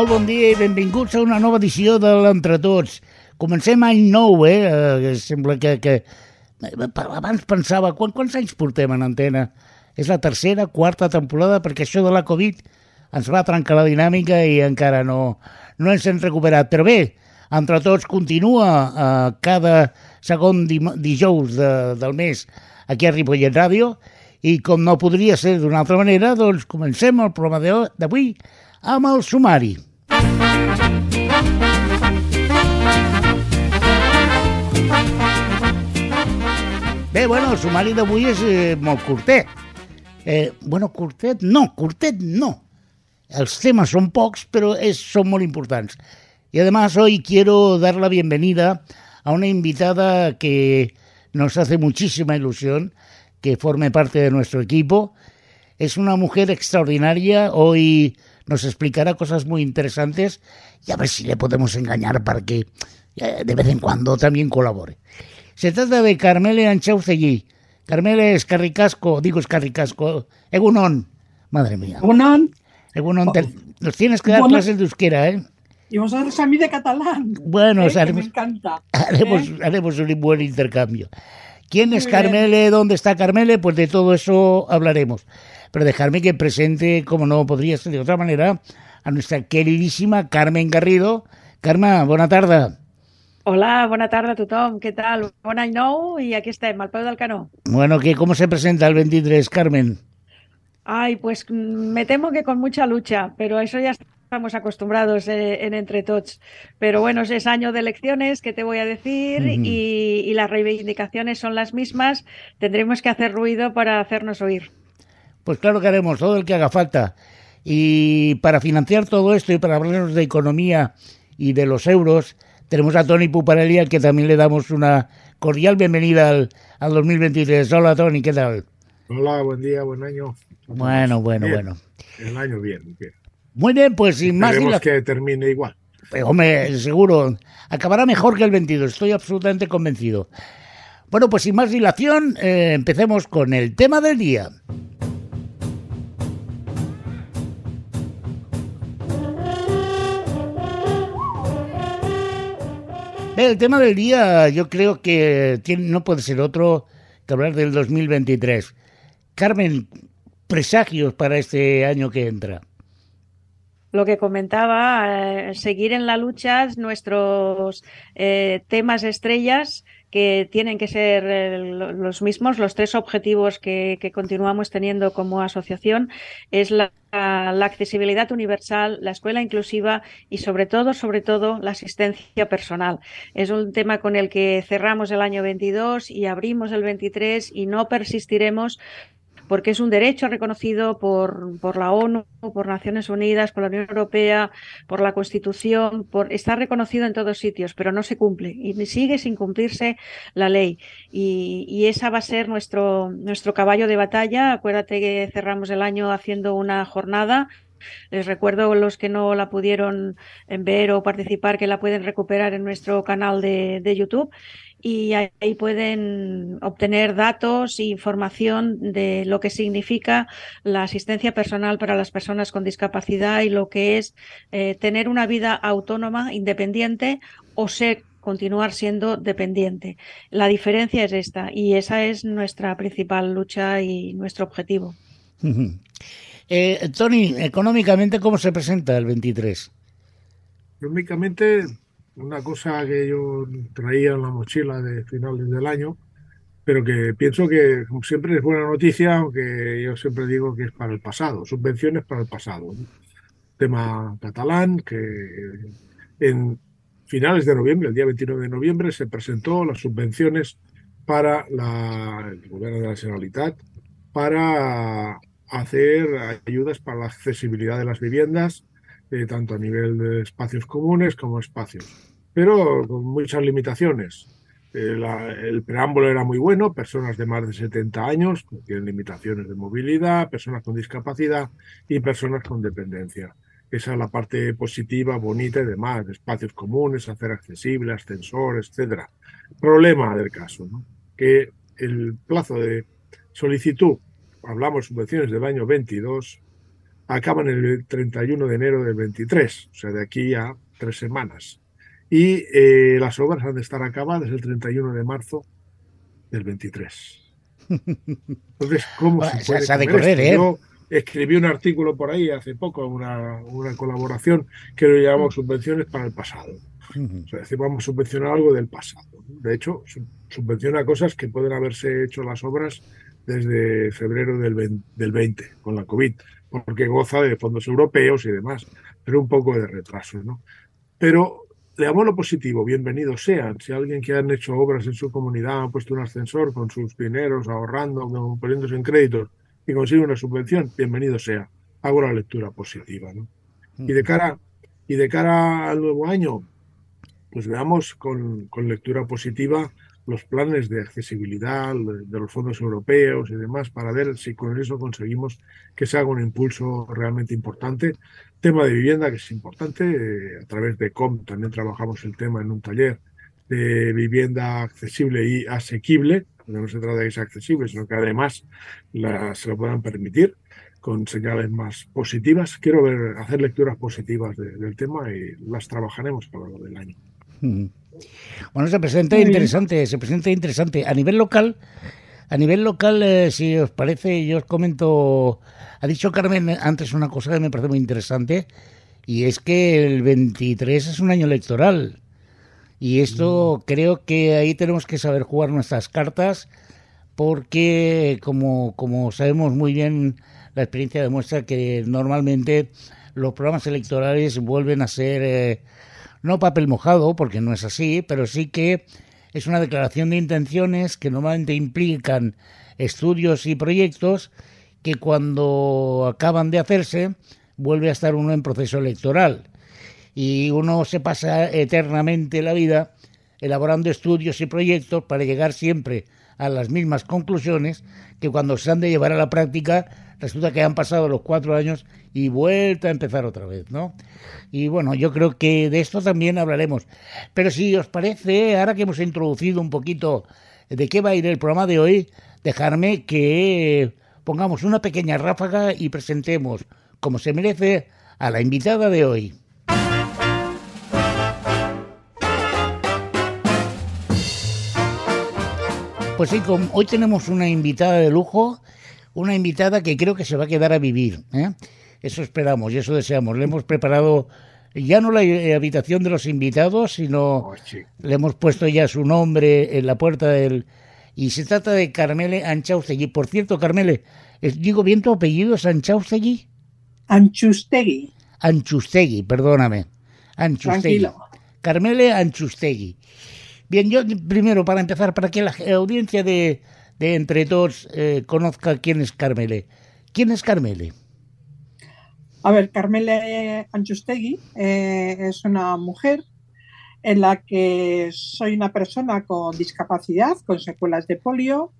Molt bon dia i benvinguts a una nova edició de l'Entre Tots. Comencem any nou, eh? eh sembla que, que... Abans pensava, quan, quants anys portem en antena? És la tercera, quarta temporada, perquè això de la Covid ens va trencar la dinàmica i encara no, no ens hem recuperat. Però bé, Entre Tots continua eh, cada segon dijous de, del mes aquí a Ripollet Ràdio i com no podria ser d'una altra manera, doncs comencem el programa d'avui amb el sumari. Bé, bueno, el sumari d'avui és eh, molt. Eh, bueno, curtet no, curtet no. Els temes són pocs, però és, són molt importants. Y además hoy quiero dar la bienvenida a una invitada que nos hace muchísima ilusión que forme parte de nuestro equipo. Es una mujer extraordinaria. Hoy nos explicará cosas muy interesantes y a ver si le podemos engañar para que eh, de vez en cuando también colabore. Se trata de Carmele Anchausegui. Carmele Escarricasco, digo Escarricasco, Egunon. Madre mía. Egunon. Egunon, nos tienes que dar clases de euskera, ¿eh? Y vosotros a mí de catalán. Bueno, ¿eh? haremos, me encanta. Haremos, ¿eh? haremos un buen intercambio. ¿Quién es Carmele? ¿Dónde está Carmele? Pues de todo eso hablaremos pero dejarme que presente, como no podría ser de otra manera, a nuestra queridísima Carmen Garrido. Carmen, buena tarde. Hola, buena tarde a tothom. ¿Qué tal? Bon any nou i aquí estem, al peu del canó. Bueno, ¿qué, ¿cómo se presenta el 23, Carmen? Ay, pues me temo que con mucha lucha, pero eso ya estamos acostumbrados eh, en Entre Tots. Pero bueno, es año de elecciones, ¿qué te voy a decir? y, y las reivindicaciones son las mismas. Tendremos que hacer ruido para hacernos oír. Pues claro que haremos todo el que haga falta. Y para financiar todo esto y para hablarnos de economía y de los euros, tenemos a Tony Puparelli, al que también le damos una cordial bienvenida al, al 2023. Hola Tony, ¿qué tal? Hola, buen día, buen año. Bueno, bueno, bueno. El año bien, bien. Muy bien, pues sin más... Esperemos que termine igual. Pues, hombre, seguro. Acabará mejor que el 22, estoy absolutamente convencido. Bueno, pues sin más dilación, eh, empecemos con el tema del día. El tema del día yo creo que no puede ser otro que hablar del 2023. Carmen, presagios para este año que entra. Lo que comentaba, eh, seguir en la lucha, nuestros eh, temas estrellas que tienen que ser eh, los mismos, los tres objetivos que, continuamos teniendo como asociación es la, accesibilidad universal, la escuela inclusiva y sobre todo, sobre todo, la asistencia personal. Es un tema con el que cerramos el año 22 y abrimos el 23 y no persistiremos porque es un derecho reconocido por, por, la ONU, por Naciones Unidas, por la Unión Europea, por la Constitución, por, está reconocido en todos sitios, pero no se cumple y sigue sin cumplirse la ley. Y, y esa va a ser nuestro, nuestro caballo de batalla. Acuérdate que cerramos el año haciendo una jornada les recuerdo los que no la pudieron ver o participar que la pueden recuperar en nuestro canal de, de YouTube y ahí pueden obtener datos e información de lo que significa la asistencia personal para las personas con discapacidad y lo que es eh, tener una vida autónoma, independiente o ser continuar siendo dependiente. La diferencia es esta y esa es nuestra principal lucha y nuestro objetivo. Eh, Tony, económicamente, ¿cómo se presenta el 23? Económicamente una cosa que yo traía en la mochila de finales del año, pero que pienso que como siempre es buena noticia, aunque yo siempre digo que es para el pasado, subvenciones para el pasado. Tema catalán, que en finales de noviembre, el día 29 de noviembre, se presentó las subvenciones para la, el gobierno de la Generalitat para hacer ayudas para la accesibilidad de las viviendas, eh, tanto a nivel de espacios comunes como espacios pero con muchas limitaciones. Eh, el preámbulo era muy bueno, personas de más de 70 años que tienen limitaciones de movilidad, personas con discapacidad y personas con dependencia. Esa es la parte positiva, bonita y demás, espacios comunes, hacer accesible, ascensor, etc. Problema del caso, que el plazo de solicitud, hablamos de subvenciones del año 22, acaban el 31 de enero del 23, o sea, de aquí a tres semanas. Y eh, las obras han de estar acabadas el 31 de marzo del 23. Entonces, ¿cómo se puede se ha de comer correr? ¿eh? Yo escribí un artículo por ahí hace poco, una, una colaboración que lo llamamos subvenciones para el pasado. O sea, decir, vamos a subvencionar algo del pasado. De hecho, su- subvenciona cosas que pueden haberse hecho las obras desde febrero del 20, del 20, con la COVID, porque goza de fondos europeos y demás, pero un poco de retraso, ¿no? Pero le damos lo positivo, bienvenidos sean. Si alguien que han hecho obras en su comunidad ha puesto un ascensor con sus dineros, ahorrando, poniéndose en créditos y consigue una subvención, bienvenido sea. Hago la lectura positiva, ¿no? Y de cara, y de cara al nuevo año, pues veamos con, con lectura positiva los planes de accesibilidad de, los fondos europeos y demás para ver si con eso conseguimos que se haga un impulso realmente importante. Tema de vivienda que es importante, eh, a través de COM también trabajamos el tema en un taller de vivienda accesible y asequible, no se trata de que sea accesible, sino que además la- se lo puedan permitir con señales más positivas. Quiero ver, hacer lecturas positivas de- del tema y las trabajaremos a lo largo del año. Ujú. Bueno, se presenta Muy bien. interesante, se presenta interesante. A nivel local, a nivel local, eh, si os parece, yo os comento, ha dicho Carmen antes una cosa que me parece muy interesante, y es que el 23 es un año electoral. Y esto creo que ahí tenemos que saber jugar nuestras cartas, porque como, como sabemos muy bien, la experiencia demuestra que normalmente los programas electorales vuelven a ser eh, no papel mojado, porque no es así, pero sí que es una declaración de intenciones que normalmente implican estudios y proyectos que cuando acaban de hacerse vuelve a estar uno en proceso electoral. Y uno se pasa eternamente la vida elaborando estudios y proyectos para llegar siempre a las mismas conclusiones que cuando se han de llevar a la práctica resulta que han pasado los cuatro años y vuelta a empezar otra vez, ¿no? Y bueno, yo creo que de esto también hablaremos. Pero si os parece, ahora que hemos introducido un poquito de qué va a ir el programa de hoy, dejarme que pongamos una pequeña ráfaga y presentemos, como se merece, a la invitada de hoy. Pues sí, hoy tenemos una invitada de lujo, una invitada que creo que se va a quedar a vivir. ¿eh? Eso esperamos y eso deseamos. Le hemos preparado ya no la eh, habitación de los invitados, sino Oh, sí. le hemos puesto ya su nombre en la puerta del... Y se trata de Carmele Anchaustegui. Por cierto, Carmele, ¿es- ¿digo bien tu apellido? ¿Es Anchaustegui? Anchustegui. Anchustegui, perdóname. Anchustegui. Tranquilo. Carmele Anchustegui. Bien, yo primero, para empezar, para que la audiencia de, Entre Todos eh, conozca quién es Carmele. ¿Quién es Carmele? A ver, Carmele Anchustegui eh, es una mujer en la que soy una persona con discapacidad, con secuelas de polio.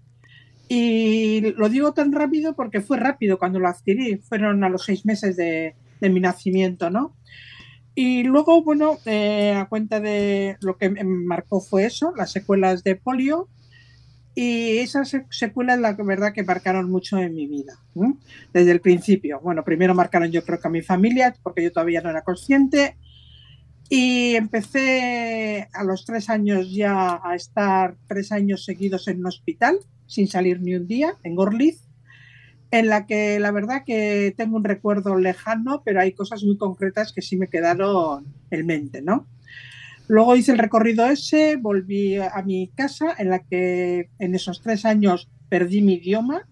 Y lo digo tan rápido porque fue rápido cuando lo adquirí, fueron a los seis meses de mi nacimiento, ¿no? Y luego, bueno, eh, a cuenta de lo que me marcó fue eso, las secuelas de polio. Y esas sec- secuelas, la verdad, que marcaron mucho en mi vida, desde el principio. Bueno, primero marcaron yo creo que a mi familia, porque yo todavía no era consciente. Y empecé a los tres años ya a estar tres años seguidos en un hospital, sin salir ni un día, en Gorliz, en la que la verdad que tengo un recuerdo lejano, pero hay cosas muy concretas que sí me quedaron en mente, ¿no? Luego hice el recorrido ese, volví a mi casa, en la que en esos tres años perdí mi idioma,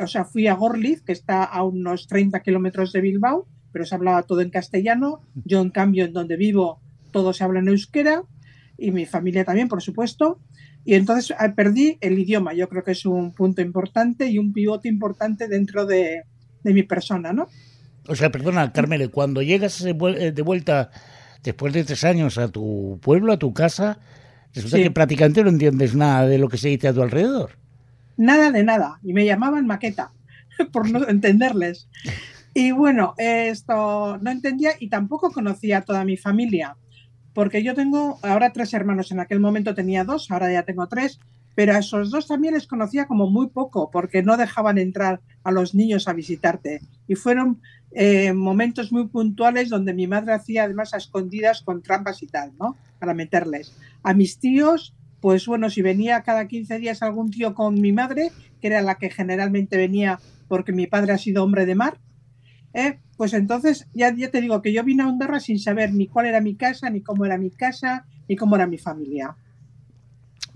o sea, fui a Gorliz, que está a unos 30 kilómetros de Bilbao, pero se hablaba todo en castellano. Yo, en cambio, en donde vivo, todo se habla en euskera, y mi familia también, por supuesto. Y entonces eh, perdí el idioma. Yo creo que es un punto importante y un pivote importante dentro de, de mi persona, ¿no? O sea, perdona, Carmele, cuando llegas eh, de vuelta después de tres años a tu pueblo, a tu casa, resulta Sí. que prácticamente no entiendes nada de lo que se dice a tu alrededor. Nada de nada. Y me llamaban maqueta, por no entenderles. Y bueno, esto no entendía y tampoco conocía a toda mi familia, porque yo tengo ahora tres hermanos, en aquel momento tenía dos, ahora ya tengo tres, pero a esos dos también les conocía como muy poco, porque no dejaban entrar a los niños a visitarte. Y fueron eh, momentos muy puntuales donde mi madre hacía además a escondidas con trampas y tal, ¿no? Para meterles. A mis tíos, pues bueno, si venía cada 15 días algún tío con mi madre, que era la que generalmente venía porque mi padre ha sido hombre de mar, ¿eh? pues entonces ya, ya te digo que yo vine a Andorra sin saber ni cuál era mi casa, ni cómo era mi casa, ni cómo era mi familia.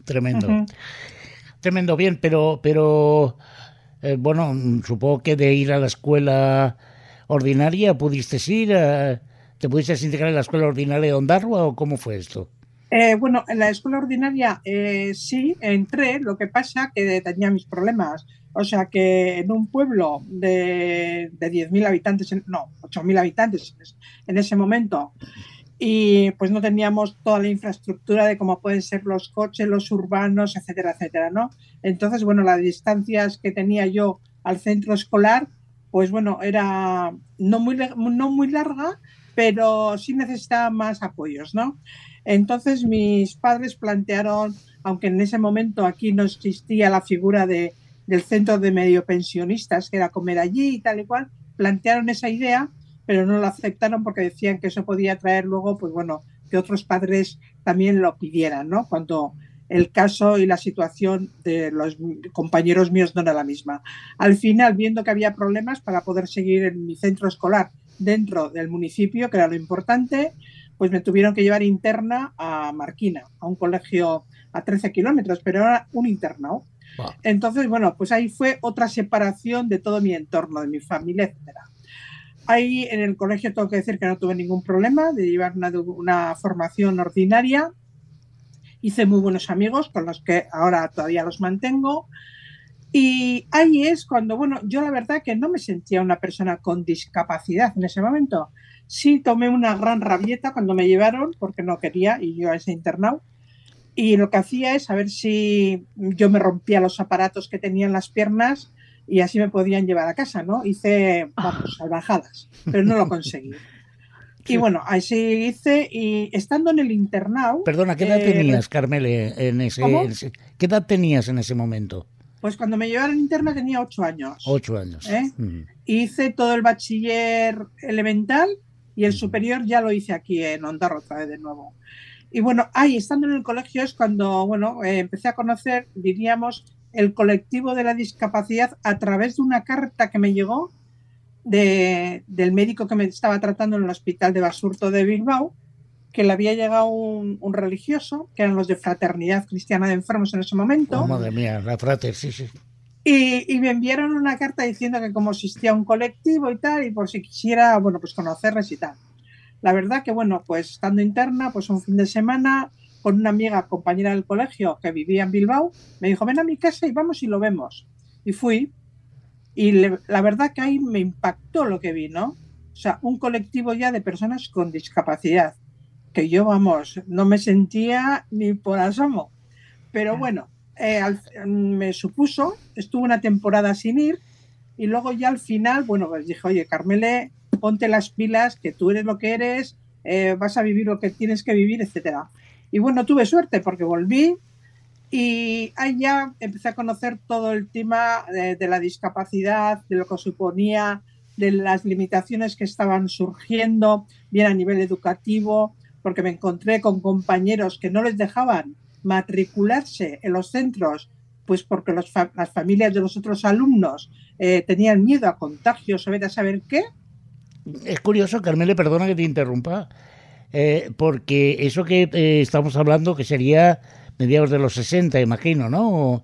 Tremendo. Tremendo, bien, pero, pero eh, bueno, supongo que de ir a la escuela ordinaria pudiste ir, ¿te pudiste integrar en la escuela ordinaria de Ondarrua o cómo fue esto? Eh, bueno, en la escuela ordinaria eh, sí entré, lo que pasa que tenía mis problemas. O sea que en un pueblo de, de 10.000 habitantes, no, 8.000 habitantes en ese momento, y pues no teníamos toda la infraestructura de cómo pueden ser los coches, los urbanos, etcétera, etcétera, ¿no? Entonces, bueno, las distancias que tenía yo al centro escolar, pues bueno, era no muy, no muy larga, pero sí necesitaba más apoyos, ¿no? Entonces mis padres plantearon, aunque en ese momento aquí no existía la figura de, del centro de medio pensionistas, que era comer allí y tal y cual, plantearon esa idea pero no lo aceptaron porque decían que eso podía traer luego, pues bueno, que otros padres también lo pidieran, ¿no? Cuando el caso y la situación de los compañeros míos no era la misma. Al final, viendo que había problemas para poder seguir en mi centro escolar dentro del municipio, que era lo importante, pues me tuvieron que llevar interna a Marquina, a un colegio a 13 kilómetros, pero era un internado. Entonces, bueno, pues ahí fue otra separación de todo mi entorno, de mi familia, etcétera. Ahí en el colegio tengo que decir que no tuve ningún problema de llevar una, formación ordinaria. Hice muy buenos amigos con los que ahora todavía los mantengo. Y ahí es cuando, bueno, yo la verdad que no me sentía una persona con discapacidad en ese momento. Sí tomé una gran rabieta cuando me llevaron porque no quería y yo a ese internado. Y lo que hacía es a ver si yo me rompía los aparatos que tenía en las piernas y así me podían llevar a casa, ¿no? Hice, vamos, salvajadas, pero no lo conseguí. Y bueno, así hice y estando en el internado... Perdona, ¿qué edad eh, tenías, Carmele, en ese, ¿Qué edad tenías en ese momento? Pues cuando me llevaron interna tenía ocho años. Ocho años. ¿eh? Hice todo el bachiller elemental y el superior ya lo hice aquí en Ondarro otra vez de nuevo. Y bueno, ahí estando en el colegio es cuando, bueno, eh, empecé a conocer, diríamos, el colectivo de la discapacidad a través de una carta que me llegó de, del médico que me estaba tratando en el hospital de Basurto de Bilbao, que le había llegado un, religioso, que eran los de Fraternidad Cristiana de Enfermos en ese momento. Oh, madre mía, la frater, sí, sí. Y, y, me enviaron una carta diciendo que como existía un colectivo y tal, y por si quisiera, bueno, pues conocerles y tal. La verdad que, bueno, pues estando interna, pues un fin de semana con una amiga compañera del colegio que vivía en Bilbao, me dijo, ven a mi casa y vamos y lo vemos. Y fui, y la verdad que ahí me impactó lo que vi, ¿no? O sea, un colectivo ya de personas con discapacidad, que yo, vamos, no me sentía ni por asomo. Pero bueno, eh, me supuso, estuve una temporada sin ir, y luego ya al final, bueno, pues dije, oye, Carmele, ponte las pilas, que tú eres lo que eres, eh, vas a vivir lo que tienes que vivir, etcétera. Y bueno, tuve suerte porque volví y ahí ya empecé a conocer todo el tema de, la discapacidad, de lo que suponía, de las limitaciones que estaban surgiendo, bien a nivel educativo, porque me encontré con compañeros que no les dejaban matricularse en los centros, pues porque las familias de los otros alumnos eh, tenían miedo a contagios o a saber qué. Es curioso, Carmele, perdona que te interrumpa, eh, porque eso que eh, estamos hablando, que sería mediados de los 60, imagino, ¿no? O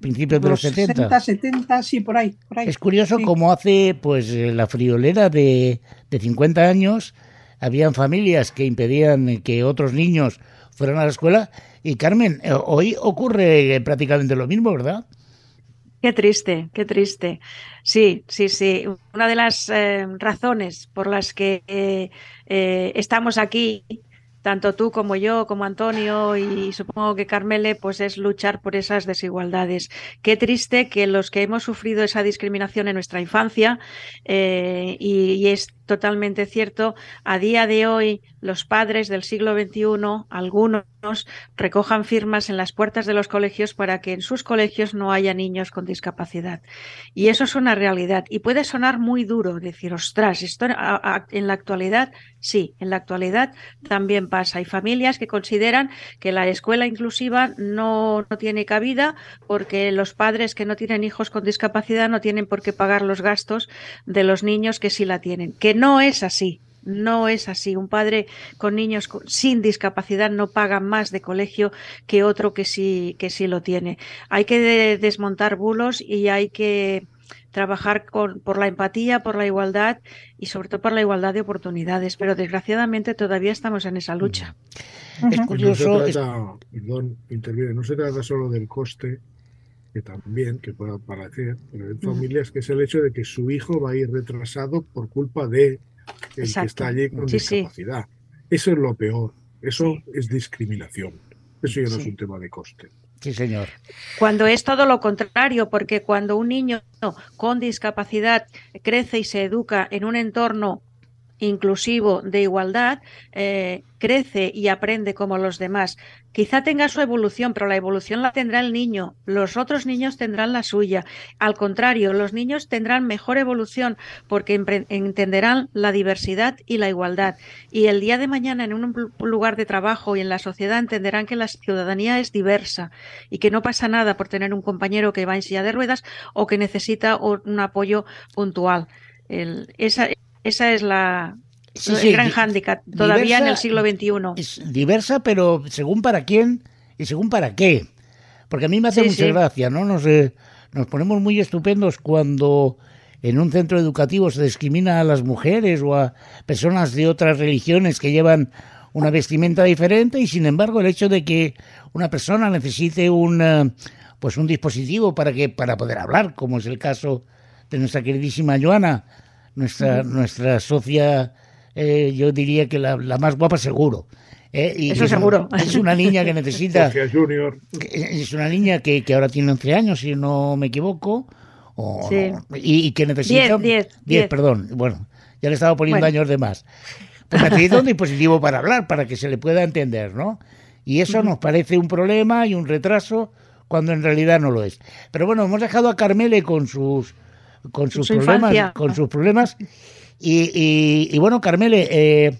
principios de los, 70. 60, 70, sí, por ahí. Por ahí. Es curioso cómo hace pues eh, la friolera de, de 50 años, habían familias que impedían que otros niños fueran a la escuela y Carmen, hoy ocurre prácticamente lo mismo, ¿verdad? Qué triste, qué triste. Sí, sí, sí. Una de las eh, razones por las que eh, eh, estamos aquí, tanto tú como yo, como Antonio y supongo que Carmele, pues es luchar por esas desigualdades. Qué triste que los que hemos sufrido esa discriminación en nuestra infancia y, y es totalmente cierto. A día de hoy, los padres del siglo XXI, algunos, recojan firmas en las puertas de los colegios para que en sus colegios no haya niños con discapacidad. Y eso es una realidad. Y puede sonar muy duro decir, ostras, esto en la actualidad, sí, en la actualidad también pasa. Hay familias que consideran que la escuela inclusiva no, tiene cabida porque los padres que no tienen hijos con discapacidad no tienen por qué pagar los gastos de los niños que sí la tienen. No es así. No es así. Un padre con niños sin discapacidad no paga más de colegio que otro que sí, que sí lo tiene. Hay que desmontar bulos y hay que trabajar con, por la empatía, por la igualdad y sobre todo por la igualdad de oportunidades. Pero desgraciadamente todavía estamos en esa lucha. Es curioso. No se trata, perdón, interviene, no se trata solo del coste, que también, que pueda parecer, pero en familias que es el hecho de que su hijo va a ir retrasado por culpa de el que está allí con discapacidad. Eso es lo peor. Eso es discriminación. Eso ya no es un tema de coste. Sí, señor. Cuando es todo lo contrario, porque cuando un niño con discapacidad crece y se educa en un entorno inclusivo de igualdad, eh, crece y aprende como los demás. Quizá tenga su evolución, pero la evolución la tendrá el niño. Los otros niños tendrán la suya. Al contrario, los niños tendrán mejor evolución porque entenderán la diversidad y la igualdad. Y el día de mañana en un lugar de trabajo y en la sociedad entenderán que la ciudadanía es diversa y que no pasa nada por tener un compañero que va en silla de ruedas o que necesita un apoyo puntual. esa, esa es la, el gran hándicap todavía en el siglo XXI. Es diversa, pero según para quién y según para qué. Porque a mí me hace mucha gracia, ¿no? Nos, eh, nos ponemos muy estupendos cuando en un centro educativo se discrimina a las mujeres o a personas de otras religiones que llevan una vestimenta diferente y sin embargo el hecho de que una persona necesite un eh, pues un dispositivo para que para poder hablar como es el caso de nuestra queridísima Joana nuestra, nuestra socia, eh, yo diría que la, más guapa seguro. Eh, y Eso es seguro. es una niña que necesita... Es una niña que, que, ahora tiene 11 años, si no me equivoco. O, y, que necesita... 10, 10, perdón. Bueno, ya le estaba poniendo años de más. Pues necesita un dispositivo para hablar, para que se le pueda entender, ¿no? Y eso nos parece un problema y un retraso cuando en realidad no lo es. Pero bueno, hemos dejado a Carmele con sus con sus problemas, con sus problemas. Y, bueno, Carmele, eh,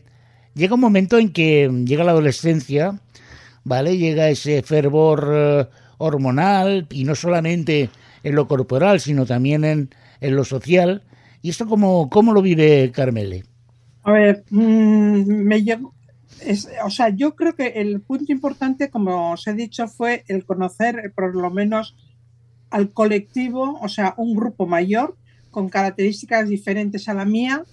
llega un momento en que llega la adolescencia, ¿vale? Llega ese fervor eh, hormonal y no solamente en lo corporal, sino también en, en lo social. ¿Y esto cómo, cómo lo vive Carmele? A ver, mm, me llegó, o sea, yo creo que el punto importante, como os he dicho, fue el conocer por lo menos al colectivo, o sea, un grupo mayor con características diferentes a la mía,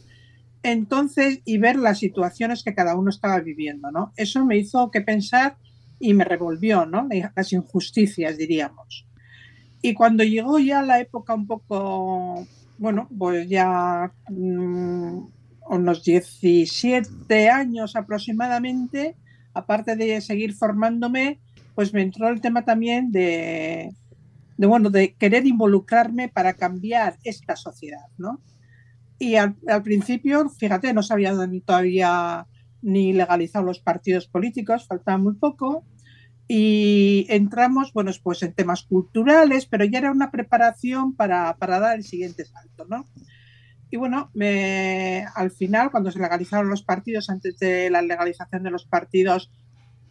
entonces, y ver las situaciones que cada uno estaba viviendo, ¿no? Eso me hizo que pensar y me revolvió, ¿no? Las injusticias, diríamos. Y cuando llegó ya la época un poco, bueno, pues ya mm, unos 17 años aproximadamente, aparte de seguir formándome, pues me entró el tema también de, de, bueno, de querer involucrarme para cambiar esta sociedad, ¿no? Y al, principio, fíjate, no se habían todavía ni legalizado los partidos políticos, faltaba muy poco, y entramos, bueno, pues en temas culturales, pero ya era una preparación para, para dar el siguiente salto, ¿no? Y bueno, al final, cuando se legalizaron los partidos, antes de la legalización de los partidos,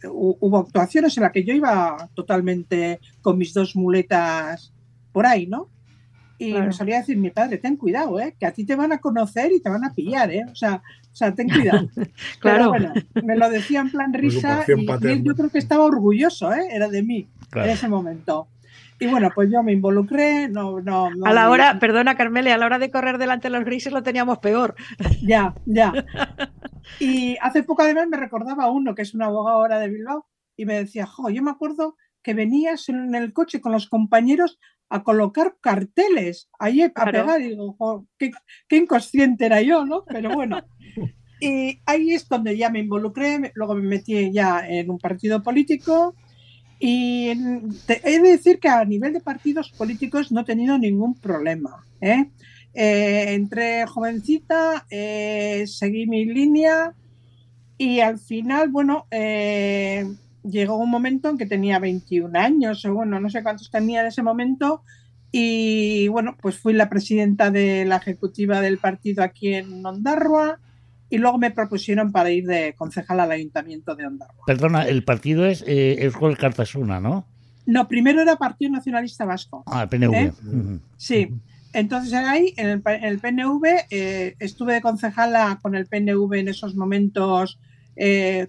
hubo actuaciones en las que yo iba totalmente con mis dos muletas por ahí, ¿no? Y me solía decir mi padre, ten cuidado, ¿eh? que a ti te van a conocer y te van a pillar, ¿eh? O sea, o sea ten cuidado. claro. Pero bueno, me lo decía en plan risa y, yo creo que estaba orgulloso, ¿eh? Era de mí en ese momento. Y bueno, pues yo me involucré, no, no, a la hora, perdona Carmele, a la hora de correr delante de los grises lo teníamos peor. Ya, ya. Y hace poco además me recordaba uno que es un abogado ahora de Bilbao y me decía, jo, yo me acuerdo que venías en el coche con los compañeros a colocar carteles ahí a pegar y digo, jo, qué, inconsciente era yo, ¿no? Pero bueno. Y ahí es donde ya me involucré, luego me metí ya en un partido político y he de decir que a nivel de partidos políticos no he tenido ningún problema. ¿eh? Eh, entré jovencita, eh, seguí mi línea y al final, bueno, eh, llegó un momento en que tenía 21 años, o bueno, no sé cuántos tenía en ese momento, y bueno, pues fui la presidenta de la ejecutiva del partido aquí en Ondarroa y luego me propusieron para ir de concejal al ayuntamiento de Ondarroa. Perdona, el partido es eh, Euskal Cartasuna, ¿no? No, primero era Partido Nacionalista Vasco. Ah, el PNV. ¿Eh? Sí, entonces ahí en el, en el PNV eh, estuve de concejala con el PNV en esos momentos eh,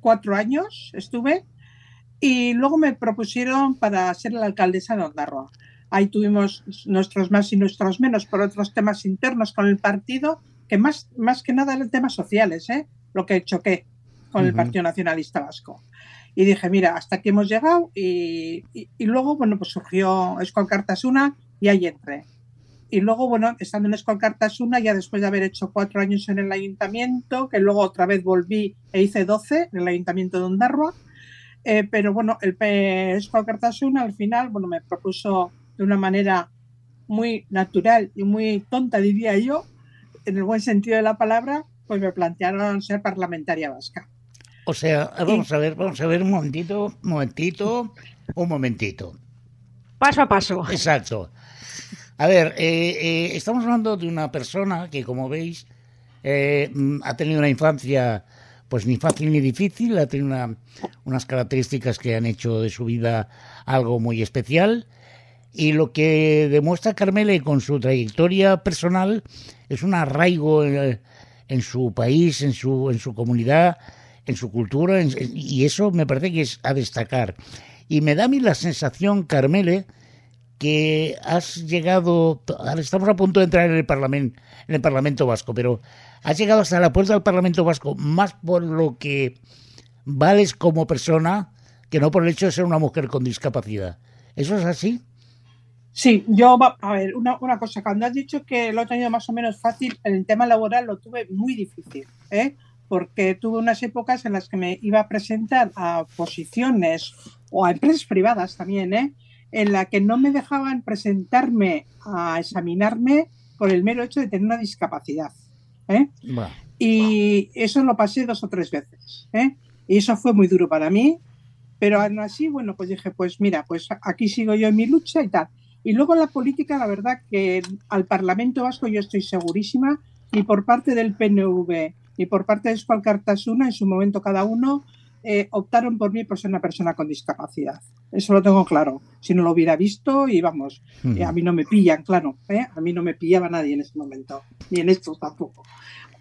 cuatro años estuve y luego me propusieron para ser la alcaldesa de Ondarroa. Ahí tuvimos nuestros más y nuestros menos por otros temas internos con el partido, que más, más que nada eran temas sociales, ¿eh? lo que choqué con el Ujú. Partido Nacionalista Vasco. Y dije, mira, hasta aquí hemos llegado y, y- y luego, bueno, pues surgió Escol Cartasuna y ahí entré. Y luego, bueno, estando en Escol Cartasuna, ya después de haber hecho cuatro años en el ayuntamiento, que luego otra vez volví e hice 12 en el ayuntamiento de Ondarroa, eh, pero bueno, el Escol Cartasuna al final, bueno, me propuso de una manera muy natural y muy tonta, diría yo, en el buen sentido de la palabra, pues me plantearon ser parlamentaria vasca. O sea, vamos a ver, vamos a ver un momentito, un momentito, un momentito. Paso a paso. Exacto. A ver, eh, eh, estamos hablando de una persona que, como veis, eh, mm, ha tenido una infancia, pues ni fácil ni difícil, ha tenido una- unas características que han hecho de su vida algo muy especial. Y lo que demuestra Carmele con su trayectoria personal es un arraigo en, en su país, en su, en su comunidad, en su cultura, en- y eso me parece que es a destacar. Y me da a mí la sensación, Carmele, que has llegado, estamos a punto de entrar en el Parlamento, en el Parlamento Vasco, pero has llegado hasta la puerta del Parlamento Vasco más por lo que vales como persona que no por el hecho de ser una mujer con discapacidad. ¿Eso es así? Sí, yo, a ver, una, una cosa, cuando has dicho que lo he tenido más o menos fácil, en el tema laboral lo tuve muy difícil, ¿eh? porque tuve unas épocas en las que me iba a presentar a posiciones o a empresas privadas también, ¿eh? en la que no me dejaban presentarme a examinarme por el mero hecho de tener una discapacidad. ¿eh? Bueno, Y eso lo pasé dos o tres veces. ¿eh? Y eso fue muy duro para mí. Pero aún así, bueno, pues dije, pues mira, pues aquí sigo yo en mi lucha y tal. Y luego la política, la verdad que al Parlamento Vasco yo estoy segurísima, ni por parte del PNV, ni por parte de Escual Cartasuna, en su momento cada uno, eh, optaron por mí por ser una persona con discapacidad. Eso lo tengo claro. Si no lo hubiera visto, y vamos, eh, a mí no me pillan, claro. ¿eh? A mí no me pillaba nadie en ese momento, ni en estos tampoco.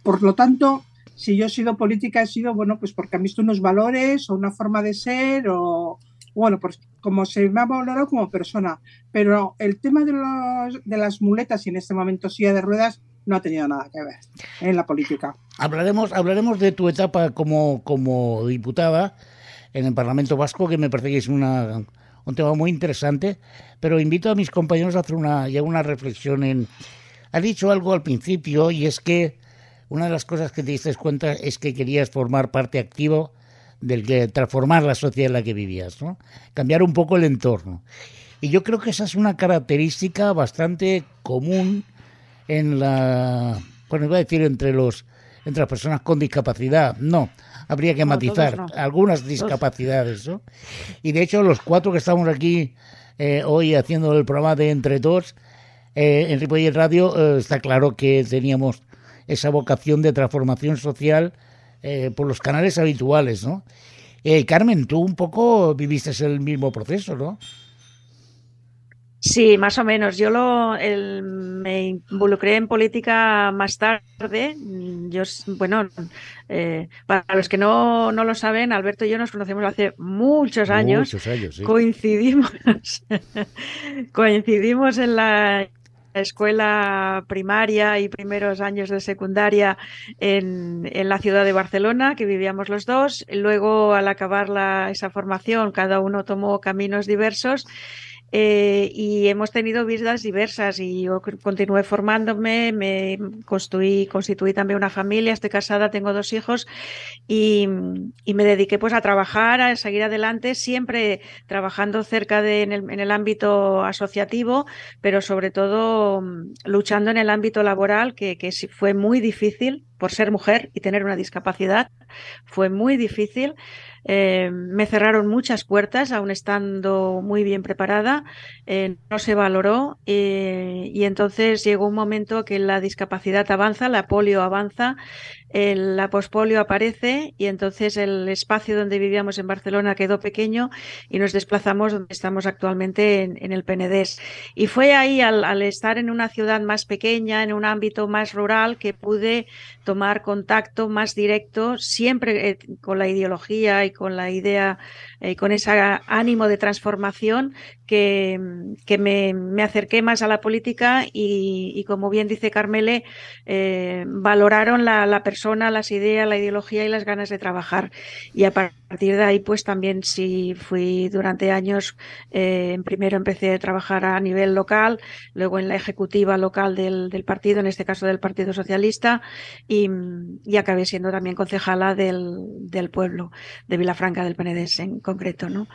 Por lo tanto, si yo he sido política, he sido, bueno, pues porque han visto unos valores o una forma de ser o, bueno, pues como se me ha valorado como persona. Pero el tema de, los, de las muletas y en este momento silla de ruedas no ha tenido nada que ver en la política. hablaremos, hablaremos de tu etapa como, como diputada en el Parlamento Vasco, que me parece que es una, un tema muy interesante, pero invito a mis compañeros a hacer una, ya una reflexión en... Has dicho algo al principio y es que una de las cosas que te diste cuenta es que querías formar parte activo del que transformar la sociedad en la que vivías, ¿no? Cambiar un poco el entorno. Y yo creo que esa es una característica bastante común en la, bueno, iba a decir entre los entre las personas con discapacidad, no, habría que No, matizar no. algunas discapacidades, ¿no? Y de hecho los cuatro que estamos aquí eh, hoy haciendo el programa de Entre Todos eh, en Ripollet Radio eh, está claro que teníamos esa vocación de transformación social eh, por los canales habituales, ¿no? Eh, Carmen, tú un poco viviste el mismo proceso, ¿no? Sí, más o menos. Yo lo, el- me involucré en política más tarde. Yo, bueno, eh, para los que no, no lo saben, Alberto y yo nos conocemos hace muchos años. Muchos años, sí. Coincidimos, coincidimos en la escuela primaria y primeros años de secundaria en, en la ciudad de Barcelona, que vivíamos los dos. Luego, al acabar la- esa formación, cada uno tomó caminos diversos. Eh, y hemos tenido vidas diversas y yo continué formándome, me construí, constituí también una familia, estoy casada, tengo dos hijos y, me dediqué pues a trabajar, a seguir adelante, siempre trabajando cerca de, en el, ámbito asociativo, pero sobre todo mm, luchando en el ámbito laboral, que, que fue muy difícil por ser mujer y tener una discapacidad, fue muy difícil. Eh, me cerraron muchas puertas, aún estando muy bien preparada, eh, no se valoró eh, y entonces llegó un momento que la discapacidad avanza, la polio avanza, la pospolio aparece y entonces el espacio donde vivíamos en Barcelona quedó pequeño y nos desplazamos donde estamos actualmente en, el Penedés. Y fue ahí, al, estar en una ciudad más pequeña, en un ámbito más rural, que pude tomar contacto más directo, siempre con la ideología y con la idea y eh, con ese ánimo de transformación que, me, acerqué más a la política y, como bien dice Carmele, eh, valoraron la, persona, las ideas, la ideología y las ganas de trabajar. Y a partir de ahí, pues también sí fui durante años, eh, primero empecé a trabajar a nivel local, luego en la ejecutiva local del, partido, en este caso del Partido Socialista, y, y acabé siendo también concejala del, del pueblo de Vilafranca del Penedés en concreto, ¿no?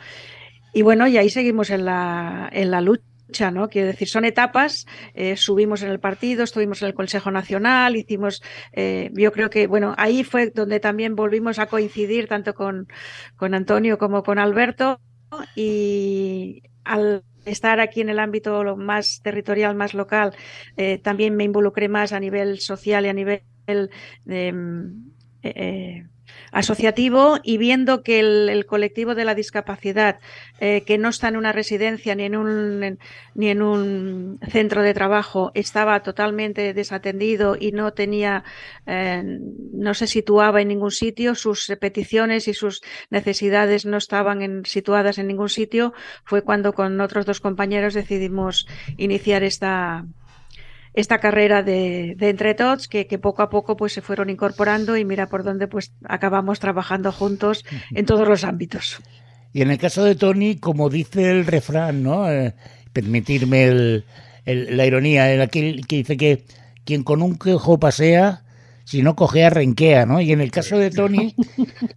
Y bueno, y ahí seguimos en la, en la lucha. ¿no? Quiero decir, son etapas, eh, subimos en el partido, estuvimos en el Consejo Nacional, hicimos, eh, yo creo que, bueno, ahí fue donde también volvimos a coincidir tanto con, con Antonio como con Alberto y al estar aquí en el ámbito más territorial, más local, eh, también me involucré más a nivel social y a nivel eh, asociativo y viendo que el, colectivo de la discapacidad, eh, que no está en una residencia ni en un, ni en un centro de trabajo, estaba totalmente desatendido y no tenía, eh, no se situaba en ningún sitio, sus peticiones y sus necesidades no estaban en, situadas en ningún sitio, fue cuando con otros dos compañeros decidimos iniciar esta, esta carrera de, de entre tots que, que, poco a poco pues se fueron incorporando y mira por dónde pues acabamos trabajando juntos en todos los ámbitos. Y en el caso de Tony, como dice el refrán, ¿no? Eh, permitirme el, el, la ironía, el aquel que dice que quien con un quejo pasea, si no cogea, renquea, ¿no? Y en el caso de Tony,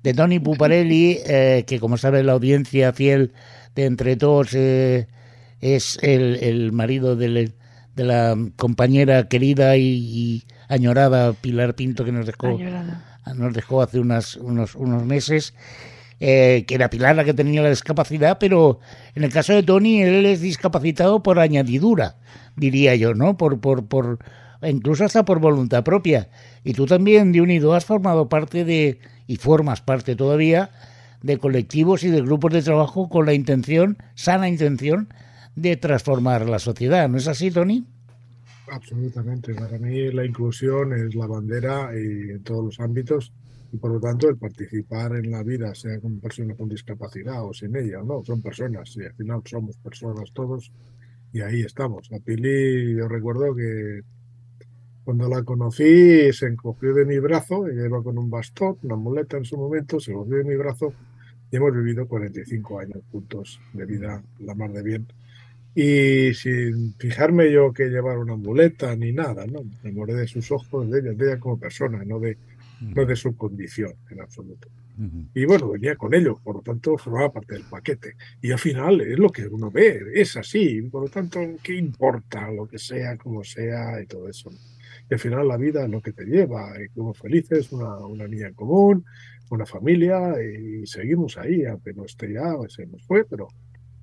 de Tony Puparelli, eh, que como sabe la audiencia fiel de Entre Todos eh, es el, el marido del de la compañera querida y, añorada Pilar Pinto que nos dejó, nos dejó hace unas, unos, unos meses. Eh, que era Pilar la que tenía la discapacidad, pero en el caso de Tony, él es discapacitado por añadidura, diría yo, ¿no? Por, por, por, incluso hasta por voluntad propia. Y tú también, de unido, has formado parte de, y formas parte todavía, de colectivos y de grupos de trabajo con la intención, sana intención, de transformar la sociedad. ¿No es así, Tony? Absolutamente. Para mí la inclusión es la bandera y en todos los ámbitos y por lo tanto el participar en la vida, sea con personas con discapacidad o sin ella, no, son personas y al final somos personas todos y ahí estamos. A Pili yo recuerdo que cuando la conocí se encogió de mi brazo, ella iba con un bastón, una muleta en su momento, se encogió de mi brazo y hemos vivido 45 años juntos de vida, la mar de bien y sin fijarme yo que llevar una muleta ni nada, ¿no? Me enamoré de sus ojos, de ella, de ella como persona, no de, no de su condición en absoluto. Y bueno, venía con ellos, por lo tanto formaba parte del paquete. Y al final es lo que uno ve, es así, por lo tanto, ¿qué importa lo que sea, como sea y todo eso? Y al final la vida es lo que te lleva, y como felices, una, una niña en común, una familia, y seguimos ahí, aunque no esté ya, se nos fue, pero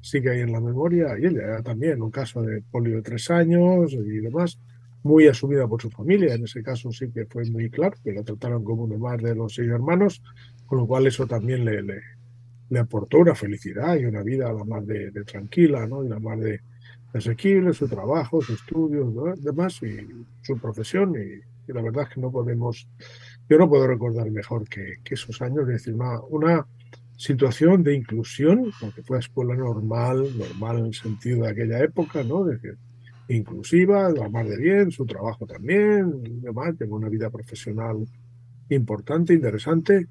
sigue ahí en la memoria, y ella también, un caso de polio de tres años y demás, muy asumida por su familia, en ese caso sí que fue muy claro, que la trataron como uno más de los seis hermanos, con lo cual eso también le, le, aportó una felicidad y una vida a la más de, tranquila, ¿no? y la más de, asequible, su trabajo, su estudios, demás, y su profesión, y, la verdad es que no podemos, yo no puedo recordar mejor que, que esos años, es decir, una, una situación de inclusión, porque fue escuela normal, normal en el sentido de aquella época, ¿no? De que inclusiva, la más de bien, su trabajo también, demás, tengo una vida profesional importante, interesante,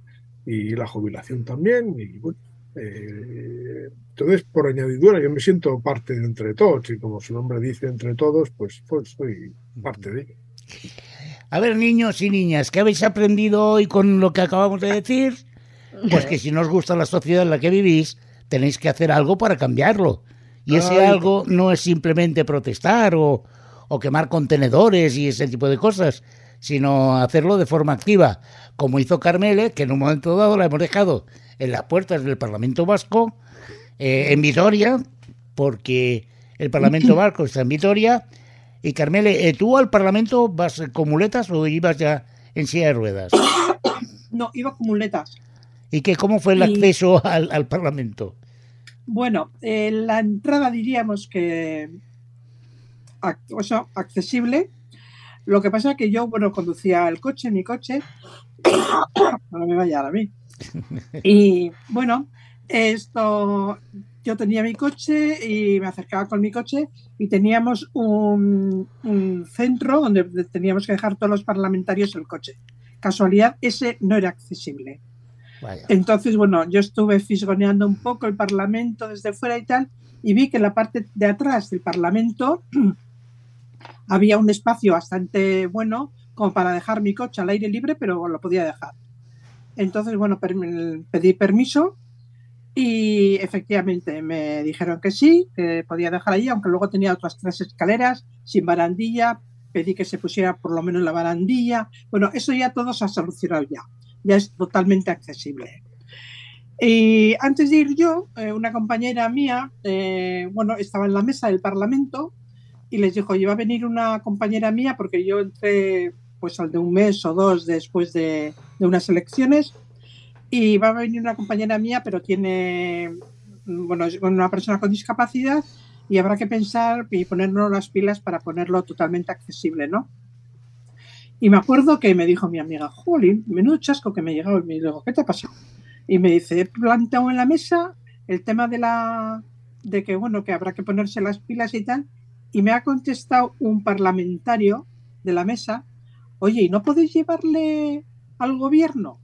y la jubilación también, y bueno, Eh, entonces, por añadidura, yo me siento parte de entre todos y como su nombre dice entre todos, pues, pues soy parte de ello. A ver, niños y niñas, ¿qué habéis aprendido hoy con lo que acabamos de decir? Pues que si no os gusta la sociedad en la que vivís, tenéis que hacer algo para cambiarlo. Y ese Ay. algo no es simplemente protestar o, o quemar contenedores y ese tipo de cosas, sino hacerlo de forma activa, como hizo Carmele, que en un momento dado la hemos dejado en las puertas del Parlamento Vasco, eh, en Vitoria, porque el Parlamento Vasco está en Vitoria. Y Carmele, eh, ¿tú al Parlamento vas con muletas o ibas ya en silla de ruedas? No, iba con muletas. ¿Y qué, cómo fue el Y- acceso al, al Parlamento? Bueno, eh, la entrada diríamos que ac- o sea, accesible. Lo que pasa es que yo, bueno, conducía el coche, mi coche, no me vaya a mí. Y bueno, esto, yo tenía mi coche y me acercaba con mi coche y teníamos un, un centro donde teníamos que dejar todos los parlamentarios el coche. Casualidad, ese no era accesible. Entonces, bueno, yo estuve fisgoneando un poco el Parlamento desde fuera y tal, y vi que en la parte de atrás del Parlamento había un espacio bastante bueno como para dejar mi coche al aire libre, pero lo podía dejar. Entonces, bueno, pedí permiso y efectivamente me dijeron que sí, que podía dejar ahí, aunque luego tenía otras tres escaleras sin barandilla. Pedí que se pusiera por lo menos la barandilla. Bueno, eso ya todo se ha solucionado ya. Ya es totalmente accesible. Y antes de ir yo, eh, una compañera mía, eh, bueno, estaba en la mesa del Parlamento y les dijo, oye, va a venir una compañera mía porque yo entré pues al de un mes o dos después de, de unas elecciones y va a venir una compañera mía, pero tiene, bueno, es una persona con discapacidad y habrá que pensar y ponernos las pilas para ponerlo totalmente accesible, ¿no? Y me acuerdo que me dijo mi amiga, Jolín, menudo chasco que me llegó. Y me digo, ¿qué te ha pasado? Y me dice, he planteado en la mesa el tema de la de que bueno, que habrá que ponerse las pilas y tal. Y me ha contestado un parlamentario de la mesa, oye, ¿y no podéis llevarle al gobierno?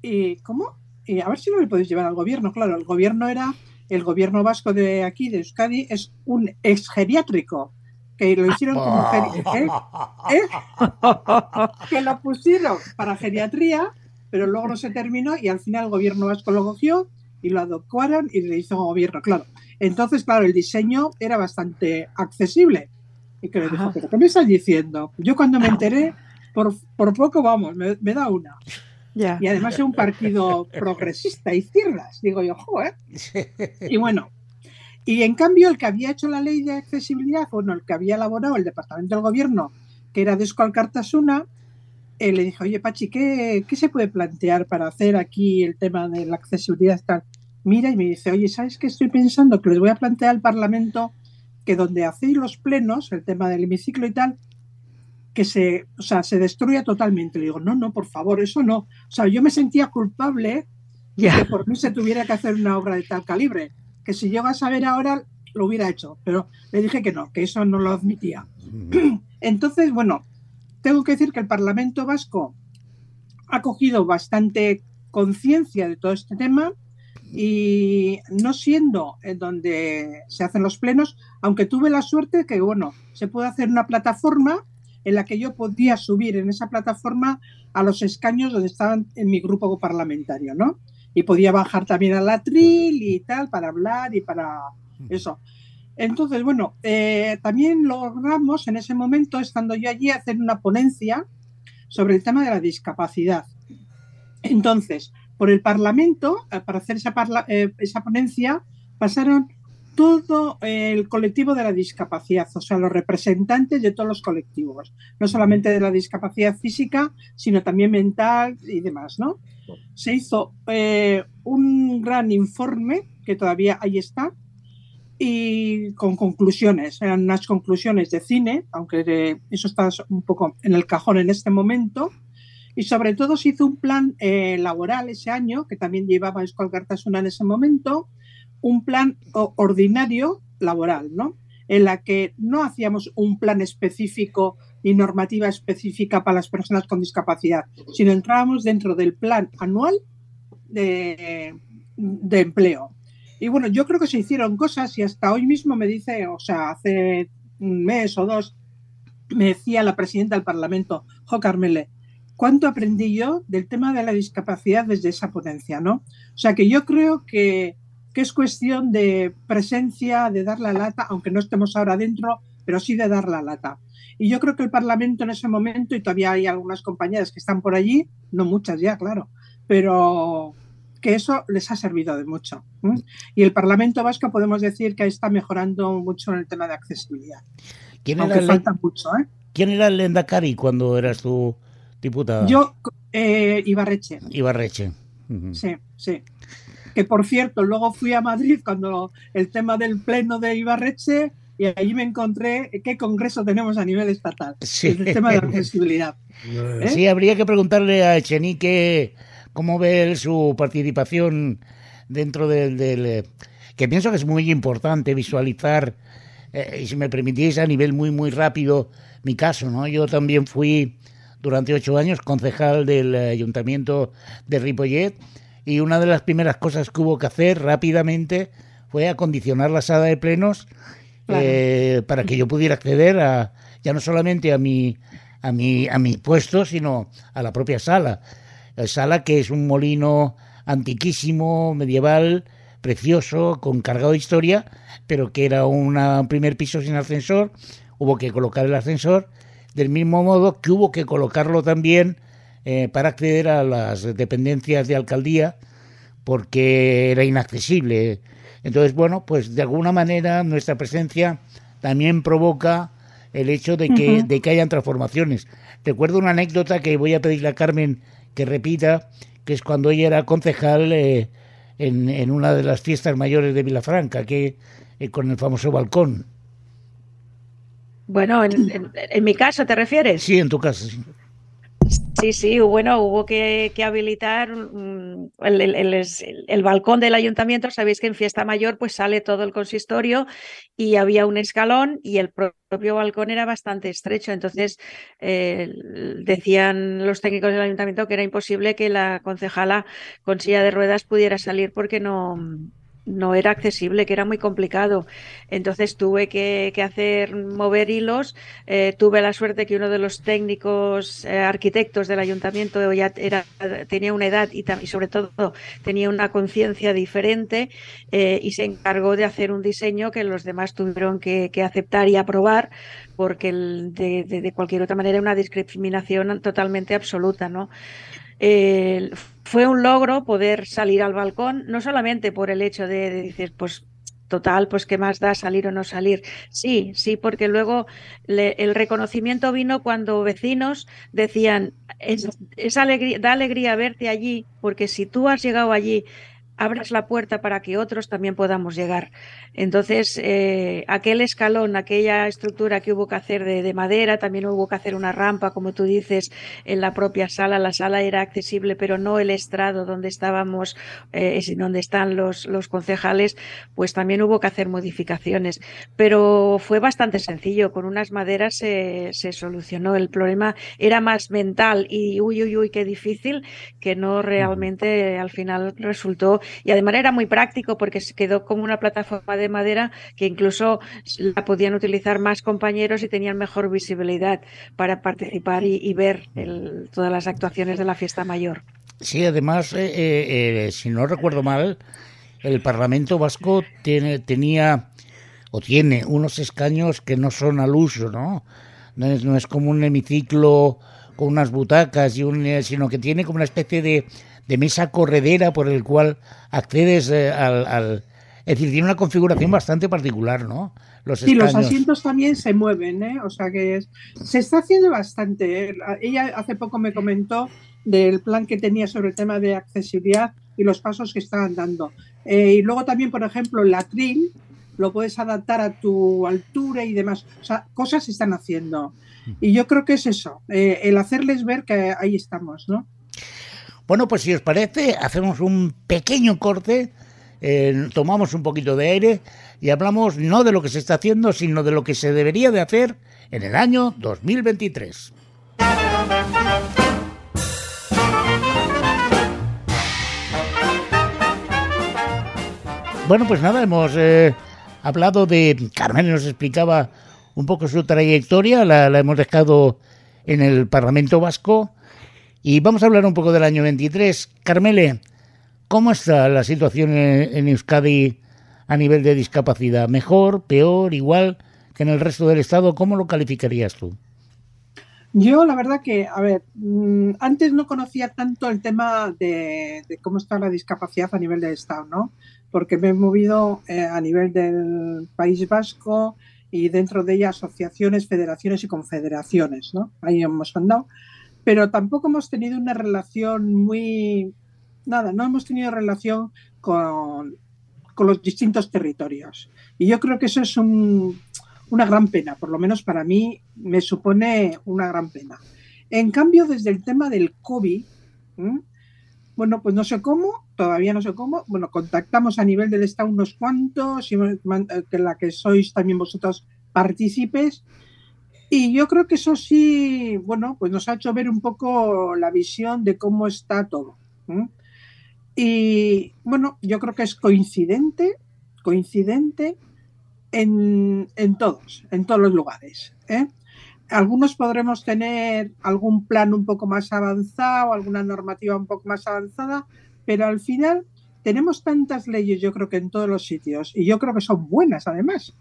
¿Y cómo? Y a ver si no le podéis llevar al gobierno. Claro, el gobierno era, el gobierno vasco de aquí, de Euskadi, es un ex geriátrico, que lo hicieron como ¿eh? ¿Eh? que lo pusieron para geriatría, pero luego no se terminó y al final el gobierno vasco lo cogió y lo adecuaron y le hizo gobierno, claro. Entonces, claro, el diseño era bastante accesible. Y que le dijo. ¿pero qué me estás diciendo? Yo cuando me enteré, por, por poco, vamos, me, me da una. Ya. Y además es un partido progresista, izquierdas. Digo yo, joder. Y bueno, y en cambio el que había hecho la ley de accesibilidad, bueno, el que había elaborado el Departamento del Gobierno, que era Desco Alcartasuna, eh, le dije, oye Pachi, ¿qué, ¿qué se puede plantear para hacer aquí el tema de la accesibilidad? Tal? Mira y me dice, oye, ¿sabes qué estoy pensando? Que les voy a plantear al Parlamento que donde hacéis los plenos, el tema del hemiciclo y tal, que se, o sea, se destruya totalmente. Le digo, no, no, por favor, eso no. O sea, yo me sentía culpable que Ya. por mí se tuviera que hacer una obra de tal calibre. Que si llego a saber ahora, lo hubiera hecho. Pero le dije que no, que eso no lo admitía. Entonces, bueno, tengo que decir que el Parlamento Vasco ha cogido bastante conciencia de todo este tema y no siendo en donde se hacen los plenos, aunque tuve la suerte que, bueno, se puede hacer una plataforma en la que yo podía subir en esa plataforma a los escaños donde estaban en mi grupo parlamentario, ¿no? Y podía bajar también al atril y tal para hablar y para eso. Entonces, bueno, eh, también logramos en ese momento, estando yo allí, hacer una ponencia sobre el tema de la discapacidad. Entonces, por el Parlamento, eh, para hacer esa, parla- eh, esa ponencia, pasaron todo el colectivo de la discapacidad, o sea, los representantes de todos los colectivos, no solamente de la discapacidad física, sino también mental y demás, ¿no? Se hizo eh, un gran informe, que todavía ahí está, y con conclusiones, eran unas conclusiones de cine, aunque eso está un poco en el cajón en este momento, y sobre todo se hizo un plan eh, laboral ese año, que también llevaba Escol Cartasuna en ese momento, un plan ordinario laboral, ¿no? En la que no hacíamos un plan específico y normativa específica para las personas con discapacidad, sino entrábamos dentro del plan anual de, de empleo. Y bueno, yo creo que se hicieron cosas y hasta hoy mismo me dice, o sea, hace un mes o dos, me decía la presidenta del Parlamento, Jo Carmele, ¿cuánto aprendí yo del tema de la discapacidad desde esa potencia? ¿no? O sea que yo creo que, que es cuestión de presencia, de dar la lata, aunque no estemos ahora dentro, pero sí de dar la lata. Y yo creo que el Parlamento en ese momento, y todavía hay algunas compañeras que están por allí, no muchas ya, claro, pero que eso les ha servido de mucho. Y el Parlamento Vasco podemos decir que está mejorando mucho en el tema de accesibilidad. ¿Quién era, el, mucho, ¿eh? ¿Quién era el Lendakari cuando eras tu diputada? Yo, eh, Ibarreche. Ibarreche. Sí, sí. Que por cierto, luego fui a Madrid cuando el tema del pleno de Ibarreche y ahí me encontré qué congreso tenemos a nivel estatal. Sí. El tema de accesibilidad. ¿Eh? Sí, habría que preguntarle a Echenique cómo ve su participación dentro del, eh, que pienso que es muy importante visualizar eh, y si me permitís a nivel muy muy rápido mi caso no yo también fui durante ocho años concejal del ayuntamiento de Ripollet y una de las primeras cosas que hubo que hacer rápidamente fue acondicionar la sala de plenos eh, para que yo pudiera acceder a ya no solamente a mi a mi a mi puesto sino a la propia sala. Sala que es un molino antiquísimo, medieval, precioso, con cargado de historia, pero que era un primer piso sin ascensor, hubo que colocar el ascensor, del mismo modo que hubo que colocarlo también eh, para acceder a las dependencias de alcaldía, porque era inaccesible. Entonces, bueno, pues de alguna manera nuestra presencia también provoca el hecho de que, de que hayan transformaciones. Recuerdo una anécdota que voy a pedirle a Carmen que repita, que es cuando ella era concejal eh, en, en, una de las fiestas mayores de Vilafranca, que eh, con el famoso balcón. Bueno, en, en, mi caso, ¿te refieres? Sí, en tu caso, sí. Sí, sí, bueno, hubo que, habilitar mm, el, balcón del ayuntamiento. Sabéis que en fiesta mayor pues sale todo el consistorio y había un escalón y el propio balcón era bastante estrecho. Entonces eh, decían los técnicos del ayuntamiento que era imposible que la concejala con silla de ruedas pudiera salir porque no, no era accesible, que era muy complicado. Entonces tuve que, hacer mover hilos. Eh, tuve la suerte que uno de los técnicos eh, arquitectos del ayuntamiento ya era, tenía una edad y, sobre todo tenía una conciencia diferente eh, y se encargó de hacer un diseño que los demás tuvieron que, aceptar y aprobar porque de, de, cualquier otra manera era una discriminación totalmente absoluta, ¿no? Fue un logro poder salir al balcón, no solamente por el hecho de, decir, pues total, pues qué más da salir o no salir. Sí, sí, porque luego el reconocimiento vino cuando vecinos decían, es, alegría, da alegría verte allí, porque si tú has llegado allí abres la puerta para que otros también podamos llegar. Entonces, eh, aquel escalón, aquella estructura que hubo que hacer de, madera, también hubo que hacer una rampa, como tú dices, en la propia sala. La sala era accesible, pero no el estrado donde estábamos, eh, donde están los, los concejales, pues también hubo que hacer modificaciones. Pero fue bastante sencillo, con unas maderas se, se solucionó. El problema era más mental y uy, uy, uy, qué difícil, que no realmente al final resultó y además era muy práctico porque se quedó como una plataforma de madera que incluso la podían utilizar más compañeros y tenían mejor visibilidad para participar y, ver todas las actuaciones de la fiesta mayor. Sí, además, eh, eh, eh, si no recuerdo mal, el Parlamento Vasco tiene, tenía o tiene unos escaños que no son al uso, ¿no? No es, no es como un hemiciclo con unas butacas, y un, sino que tiene como una especie de, de mesa corredera por el cual accedes eh, al, Es decir, tiene una configuración bastante particular, ¿no? Los sí, los asientos también se mueven, ¿eh? O sea que se está haciendo bastante. ¿eh? Ella hace poco me comentó del plan que tenía sobre el tema de accesibilidad y los pasos que estaban dando. Eh, y luego también, por ejemplo, el atril lo puedes adaptar a tu altura y demás. O sea, cosas se están haciendo. Y yo creo que es eso, el hacerles ver que ahí estamos, ¿no? Bueno, pues si os parece, hacemos un pequeño corte, eh, tomamos un poquito de aire y hablamos no de lo que se está haciendo, sino de lo que se debería de hacer en el año 2023. Bueno, pues nada, hemos eh, hablado de... Carmen nos explicaba un poco su trayectoria, la, hemos dejado en el Parlamento Vasco y vamos a hablar un poco del año 23. Carmele, ¿cómo está la situación en, Euskadi a nivel de discapacidad? ¿Mejor, peor, igual que en el resto del Estado? ¿Cómo lo calificarías tú? Yo, la verdad que, a ver, mm, antes no conocía tanto el tema de, cómo está la discapacidad a nivel del Estado, ¿no? Porque me he movido eh, a nivel del País Vasco, y dentro de ella asociaciones, federaciones y confederaciones, ¿no? Ahí hemos andado. Pero tampoco hemos tenido una relación muy... Nada, no hemos tenido relación con, con los distintos territorios. Y yo creo que eso es una gran pena, por lo menos para mí me supone una gran pena. En cambio, desde el tema del COVID, bueno, pues no sé cómo, todavía no sé cómo. Bueno, contactamos a nivel del Estado unos cuantos, eh, que la que sois también vosotros partícipes. Y yo creo que eso sí, bueno, pues nos ha hecho ver un poco la visión de cómo está todo. Y bueno, yo creo que es coincidente, coincidente en, en todos, en todos los lugares. ¿eh? algunos podremos tener algún plan un poco más avanzado, alguna normativa un poco más avanzada, pero al final tenemos tantas leyes, yo creo que en todos los sitios, y yo creo que son buenas además,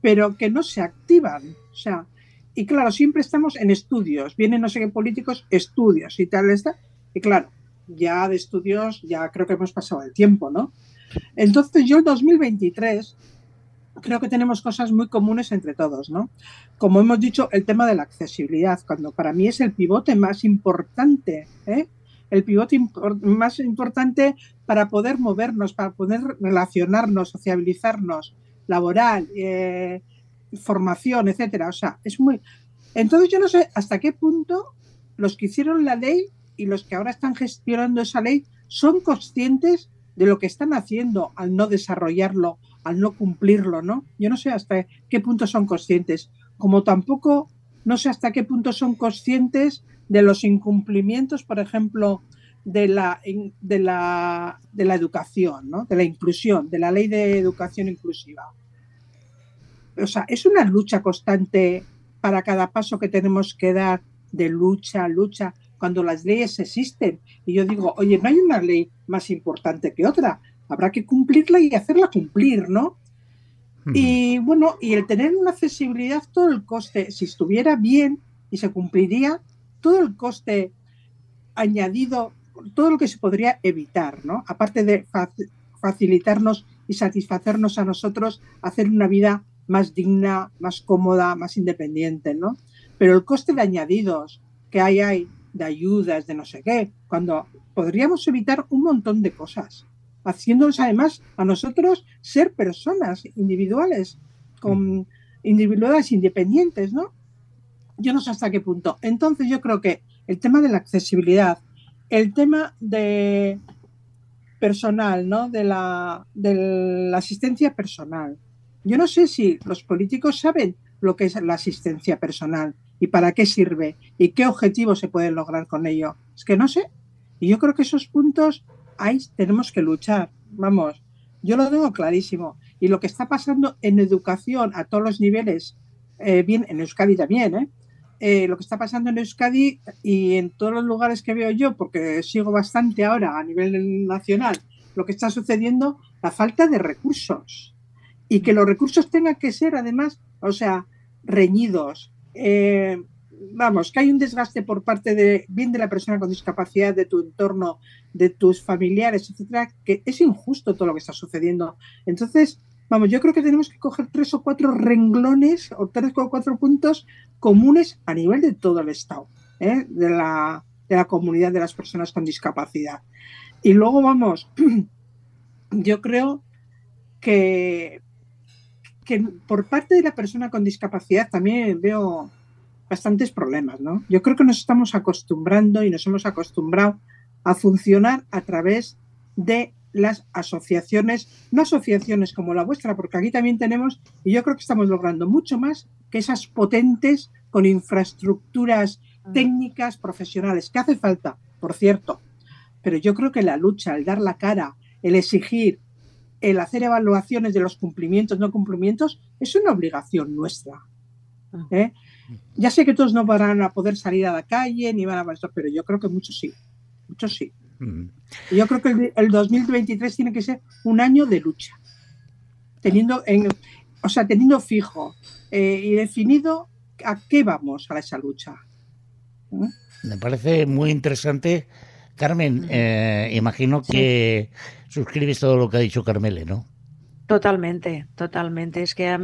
pero que no se activan. O sea, y claro, siempre estamos en estudios, vienen no sé qué políticos, estudios y tal, está, y claro, ya de estudios ya creo que hemos pasado el tiempo, ¿no? Entonces yo en 2023 creo que tenemos cosas muy comunes entre todos, ¿no? Como hemos dicho, el tema de la accesibilidad, cuando para mí es el pivote más importante, ¿eh? el pivote más importante para poder movernos, para poder relacionarnos, sociabilizarnos, laboral, eh, formación, etcétera. O sea, es muy. Entonces yo no sé hasta qué punto los que hicieron la ley y los que ahora están gestionando esa ley son conscientes de lo que están haciendo al no desarrollarlo al no cumplirlo, ¿no? Yo no sé hasta qué punto son conscientes, como tampoco no sé hasta qué punto son conscientes de los incumplimientos, por ejemplo, de la, de la, de la educación, ¿no? de la inclusión, de la ley de educación inclusiva. O sea, es una lucha constante para cada paso que tenemos que dar de lucha, lucha, cuando las leyes existen. Y yo digo, oye, no hay una ley más importante que otra habrá que cumplirla y hacerla cumplir, ¿no? Y bueno, y el tener una accesibilidad, todo el coste, si estuviera bien y se cumpliría, todo el coste añadido, todo lo que se podría evitar, ¿no? Aparte de facilitarnos y satisfacernos a nosotros, hacer una vida más digna, más cómoda, más independiente, ¿no? Pero el coste de añadidos que hay, hay de ayudas, de no sé qué, cuando podríamos evitar un montón de cosas haciéndonos además a nosotros ser personas individuales, con individuales independientes, ¿no? Yo no sé hasta qué punto. Entonces yo creo que el tema de la accesibilidad, el tema de personal, ¿no? De la, asistencia personal. Yo no sé si los políticos saben lo que es la asistencia personal y para qué sirve y qué objetivos se pueden lograr con ello. Es que no sé. Y yo creo que esos puntos ahí tenemos que luchar. Vamos, yo lo tengo clarísimo. Y lo que está pasando en educación a todos los niveles, eh, bien en Euskadi también, ¿eh? ¿Eh? lo que está pasando en Euskadi y en todos los lugares que veo yo, porque sigo bastante ahora a nivel nacional, lo que está sucediendo, la falta de recursos. Y que los recursos tengan que ser, además, o sea, reñidos. Eh, vamos, que hay un desgaste por parte de bien de la persona con discapacidad, de tu entorno, de tus familiares, etcétera, que es injusto todo lo que está sucediendo. Entonces, vamos, yo creo que tenemos que coger tres o cuatro renglones o tres o cuatro puntos comunes a nivel de todo el Estado, ¿eh? de, la, de la comunidad de las personas con discapacidad. Y luego, vamos, yo creo que, que por parte de la persona con discapacidad también veo bastantes problemas, ¿no? Yo creo que nos estamos acostumbrando y nos hemos acostumbrado a funcionar a través de las asociaciones, no asociaciones como la vuestra, porque aquí también tenemos, y yo creo que estamos logrando mucho más que esas potentes con infraestructuras técnicas profesionales, que hace falta, por cierto. Pero yo creo que la lucha, el dar la cara, el exigir, el hacer evaluaciones de los cumplimientos, no cumplimientos, es una obligación nuestra. ¿eh? Ya sé que todos no van a poder salir a la calle ni van a esto, pero yo creo que muchos sí. Muchos sí. Yo creo que el, 2023 tiene que ser un año de lucha. Teniendo, en, o sea, teniendo fijo eh, y definido a qué vamos a esa lucha. ¿Eh? Me parece muy interesante. Carmen, eh, imagino que suscribes todo lo que ha dicho Carmele, ¿no? Totalmente, totalmente. Es que ha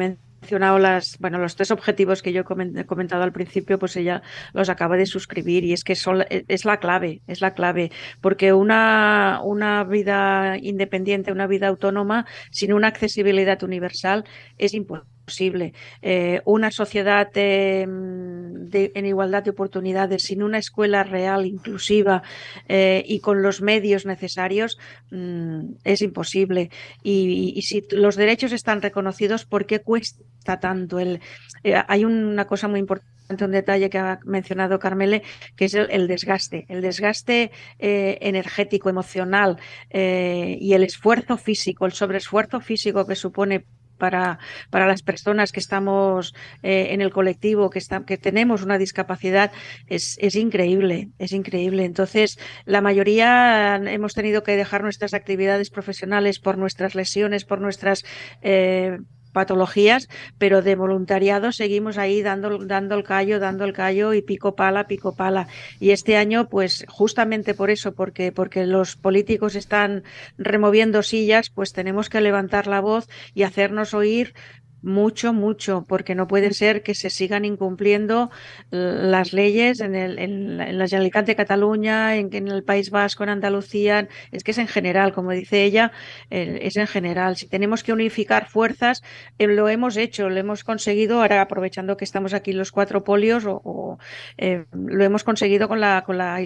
mencionado las, bueno, los tres objetivos que yo he comentado al principio, pues ella los acaba de suscribir y es que son, e, es la clave, es la clave, porque una, una vida independiente, una vida autónoma sin una accesibilidad universal es imposible posible. Eh, una sociedad em, en igualdad de oportunidades, sin una escuela real, inclusiva eh, y con los medios necesarios, mm, es imposible. Y, si los derechos están reconocidos, ¿por qué cuesta tanto? El, eh, hay una cosa muy importante un detalle que ha mencionado Carmele, que es el, desgaste, el desgaste energético, emocional y el esfuerzo físico, el sobreesfuerzo físico que supone para, para las personas que estamos eh, en el colectivo, que, que tenemos una discapacidad, es, es, increíble, es increíble. Entonces, la mayoría hemos tenido que dejar nuestras actividades profesionales por nuestras lesiones, por nuestras eh, patologías, pero de voluntariado seguimos ahí dando, dando el callo, dando el callo y pico pala, pico pala. Y este año, pues justamente por eso, porque, porque los políticos están removiendo sillas, pues tenemos que levantar la voz y hacernos oír mucho, mucho, porque no puede ser que se sigan incumpliendo las leyes en, el, en, la, Generalitat de Cataluña, en, en, el País Vasco, en Andalucía. Es que es en general, como dice ella, es en general. Si tenemos que unificar fuerzas, eh, lo hemos hecho, lo hemos conseguido, ahora aprovechando que estamos aquí los cuatro polios, o, eh, lo hemos conseguido con la, con, la,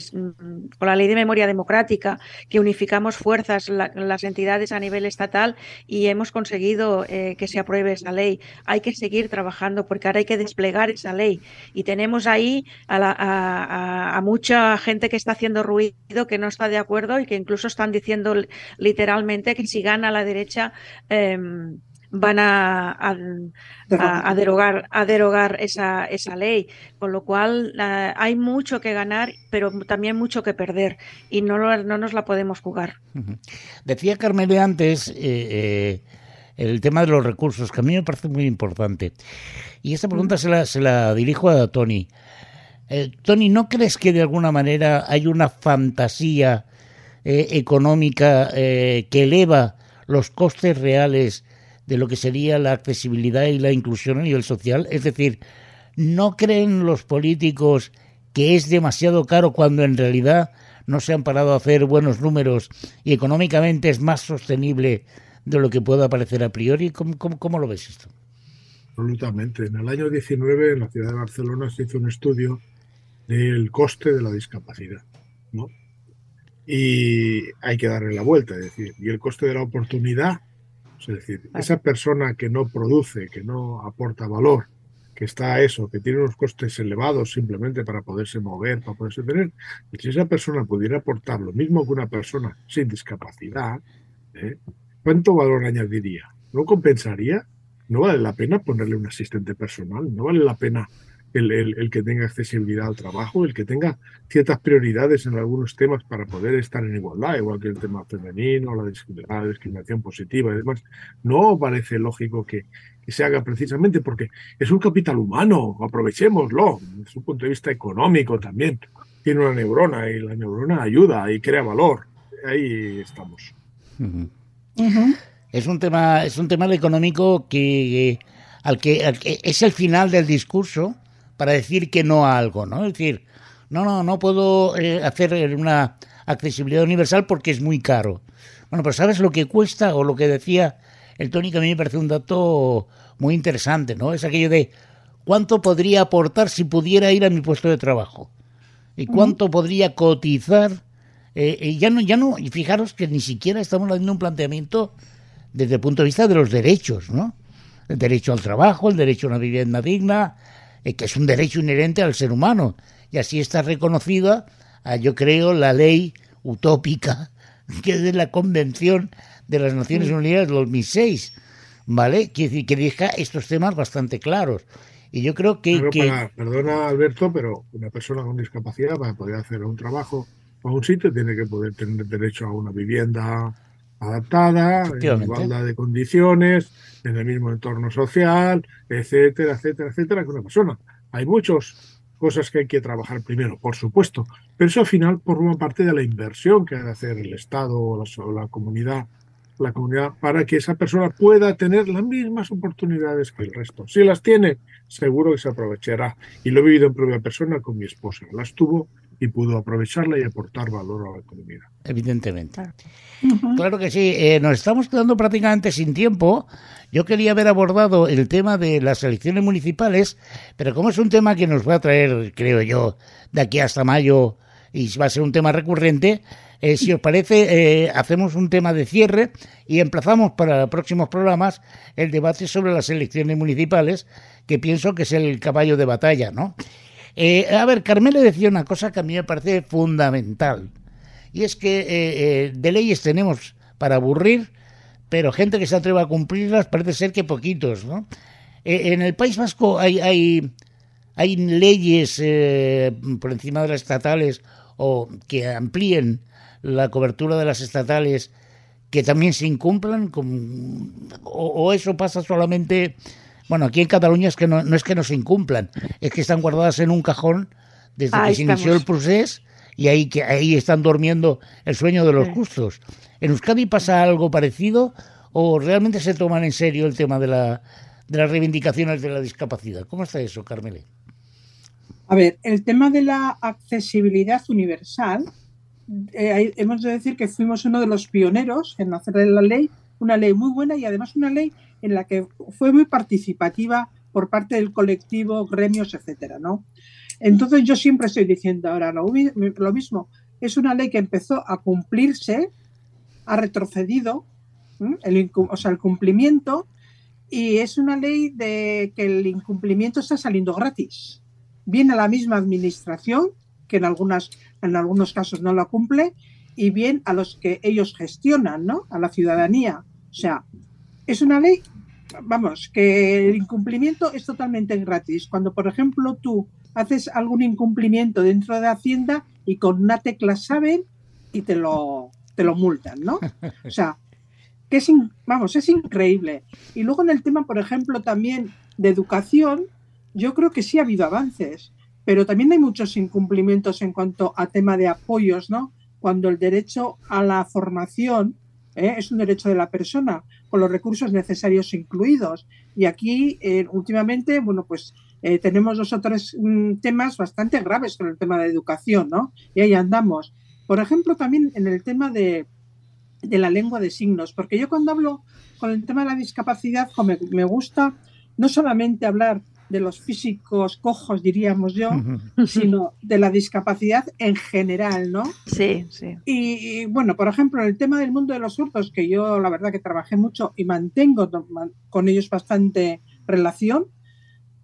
con la ley de memoria democrática, que unificamos fuerzas, las entidades a nivel estatal, y hemos conseguido eh, que se apruebe esa ley hay que seguir trabajando porque ahora hay que desplegar esa ley. Y tenemos ahí a, mucha gente que está haciendo ruido, que no está de acuerdo y que incluso están diciendo literalmente que si gana la derecha... Em, van a, a, derogar, a derogar esa, esa ley. Con lo cual eh, hay mucho que ganar, pero también mucho que perder y no, no nos la podemos jugar. Decía Carmele antes, eh, eh, el tema de los recursos, que a mí me parece muy importante. Y esta pregunta se la, se la dirijo a Tony. Eh, Tony, ¿no crees que de alguna manera hay una fantasía eh, económica eh, que eleva los costes reales de lo que sería la accesibilidad y la inclusión a nivel social? Es decir, ¿no creen los políticos que es demasiado caro cuando en realidad no se han parado a hacer buenos números y económicamente es más sostenible de lo que pueda parecer a priori. ¿Cómo, cómo, lo ves esto? Absolutamente. En el año 19, en la ciudad de Barcelona, se hizo un estudio del coste de la discapacidad. ¿no? Y hay que darle la vuelta, es decir, y el coste de la oportunidad, es decir, esa persona que no produce, que no aporta valor, que está a eso, que tiene unos costes elevados simplemente para poderse mover, para poderse tener, si esa persona pudiera aportar lo mismo que una persona sin discapacidad, ¿eh? ¿Cuánto valor añadiría? ¿No compensaría? ¿No vale la pena ponerle un asistente personal? ¿No vale la pena el, que tenga accesibilidad al trabajo, el que tenga ciertas prioridades en algunos temas para poder estar en igualdad, igual que el tema femenino, la, discriminación positiva y demás? No parece lógico que, se haga precisamente porque es un capital humano, aprovechémoslo, desde un punto de vista económico también. Tiene una neurona y la neurona ayuda y crea valor. Ahí estamos. Es un tema, es un tema económico que, al que, es el final del discurso para decir que no a algo, ¿no? Es decir, no, no, no puedo eh, hacer una accesibilidad universal porque es muy caro. Bueno, pero ¿sabes lo que cuesta? O lo que decía el Tony, que a mí me parece un dato muy interesante, ¿no? Es aquello de cuánto podría aportar si pudiera ir a mi puesto de trabajo y cuánto podría cotizar eh, eh, ya no, ya no, y fijaros que ni siquiera estamos haciendo un planteamiento desde el punto de vista de los derechos, ¿no? El derecho al trabajo, el derecho a una vivienda digna, eh, que es un derecho inherente al ser humano. Y así está reconocida, yo creo, la ley utópica que es de la Convención de las Naciones Unidas 2006, ¿vale? Que, que deja estos temas bastante claros. Y yo creo que... perdona, Alberto, pero una persona con discapacidad para poder hacer un trabajo o un sitio tiene que poder tener derecho a una vivienda adaptada, en igualdad de condiciones, en el mismo entorno social, etcétera, etcétera, etcétera, que una persona. Hay muchas cosas que hay que trabajar primero, por supuesto, pero eso al final forma parte de la inversión que ha de hacer el Estado o la, la comunidad la comunidad para que esa persona pueda tener las mismas oportunidades que el resto. Si las tiene, seguro que se aprovechará. Y lo he vivido en propia persona con mi esposa. Las tuvo y pudo aprovecharla y aportar valor a la economía. Evidentemente. Claro que sí. Eh, nos estamos quedando prácticamente sin tiempo. Yo quería haber abordado el tema de las elecciones municipales, pero como es un tema que nos va a traer, creo yo, de aquí hasta mayo y va a ser un tema recurrente, eh, si os parece, eh, hacemos un tema de cierre y emplazamos para próximos programas el debate sobre las elecciones municipales, que pienso que es el caballo de batalla, ¿no? Eh, a ver, Carmelo decía una cosa que a mí me parece fundamental. Y es que eh, eh, de leyes tenemos para aburrir, pero gente que se atreva a cumplirlas parece ser que poquitos, ¿no? en el País Vasco hay, hay, hay leyes por encima de las estatales o que amplíen la cobertura de las estatales que también se incumplan, o eso pasa solamente bueno, aquí en Cataluña es que no, es que no se incumplan, es que están guardadas en un cajón desde que se inició el proceso y ahí, que, ahí están durmiendo el sueño de los justos. ¿En Euskadi pasa algo parecido o realmente se toman en serio el tema de, la, de las reivindicaciones de la discapacidad? ¿Cómo está eso, Carmele? A ver, el tema de la accesibilidad universal, eh, hemos de decir que fuimos uno de los pioneros en hacer la ley, una ley muy buena y además una ley en la que fue muy participativa por parte del colectivo, gremios, etcétera, ¿no? Entonces yo siempre estoy diciendo ahora lo, mismo. Es una ley que empezó a cumplirse, ha retrocedido, el, o sea, el cumplimiento, y es una ley de que el incumplimiento está saliendo gratis. Viene a la misma administración, que en, algunas, en algunos casos no lo cumple, y bien a los que ellos gestionan, ¿no? A la ciudadanía. O sea, es una ley, vamos, que el incumplimiento es totalmente gratis. Cuando, por ejemplo, tú haces algún incumplimiento dentro de Hacienda y con una tecla saben y te lo, te lo multan, ¿no? O sea, que es, vamos, es increíble. Y luego en el tema, por ejemplo, también de educación, yo creo que sí ha habido avances, pero también hay muchos incumplimientos en cuanto a tema de apoyos, ¿no? Cuando el derecho a la formación ¿eh? es un derecho de la persona, con los recursos necesarios incluidos. Y aquí, eh, últimamente, bueno, pues eh, tenemos dos o tres mm, temas bastante graves con el tema de educación, ¿no? Y ahí andamos. Por ejemplo, también en el tema de, de la lengua de signos, porque yo cuando hablo con el tema de la discapacidad, me, me gusta no solamente hablar de los físicos cojos, diríamos yo, sino de la discapacidad en general, ¿no? Sí, sí. Y, bueno, por ejemplo, en el tema del mundo de los surdos, que yo la verdad que trabajé mucho y mantengo con ellos bastante relación,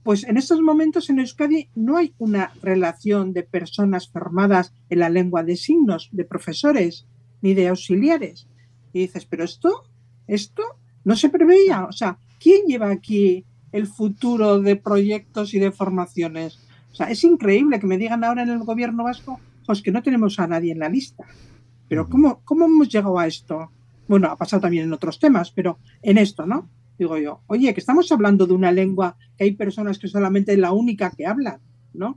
pues en estos momentos en Euskadi no hay una relación de personas formadas en la lengua de signos, de profesores ni de auxiliares. Y dices, pero esto, esto no se preveía. O sea, ¿quién lleva aquí el futuro de proyectos y de formaciones. O sea, es increíble que me digan ahora en el gobierno vasco, pues que no tenemos a nadie en la lista. Pero ¿cómo, cómo hemos llegado a esto? Bueno, ha pasado también en otros temas, pero en esto, ¿no? Digo yo, oye, que estamos hablando de una lengua que hay personas que solamente es la única que hablan, ¿no?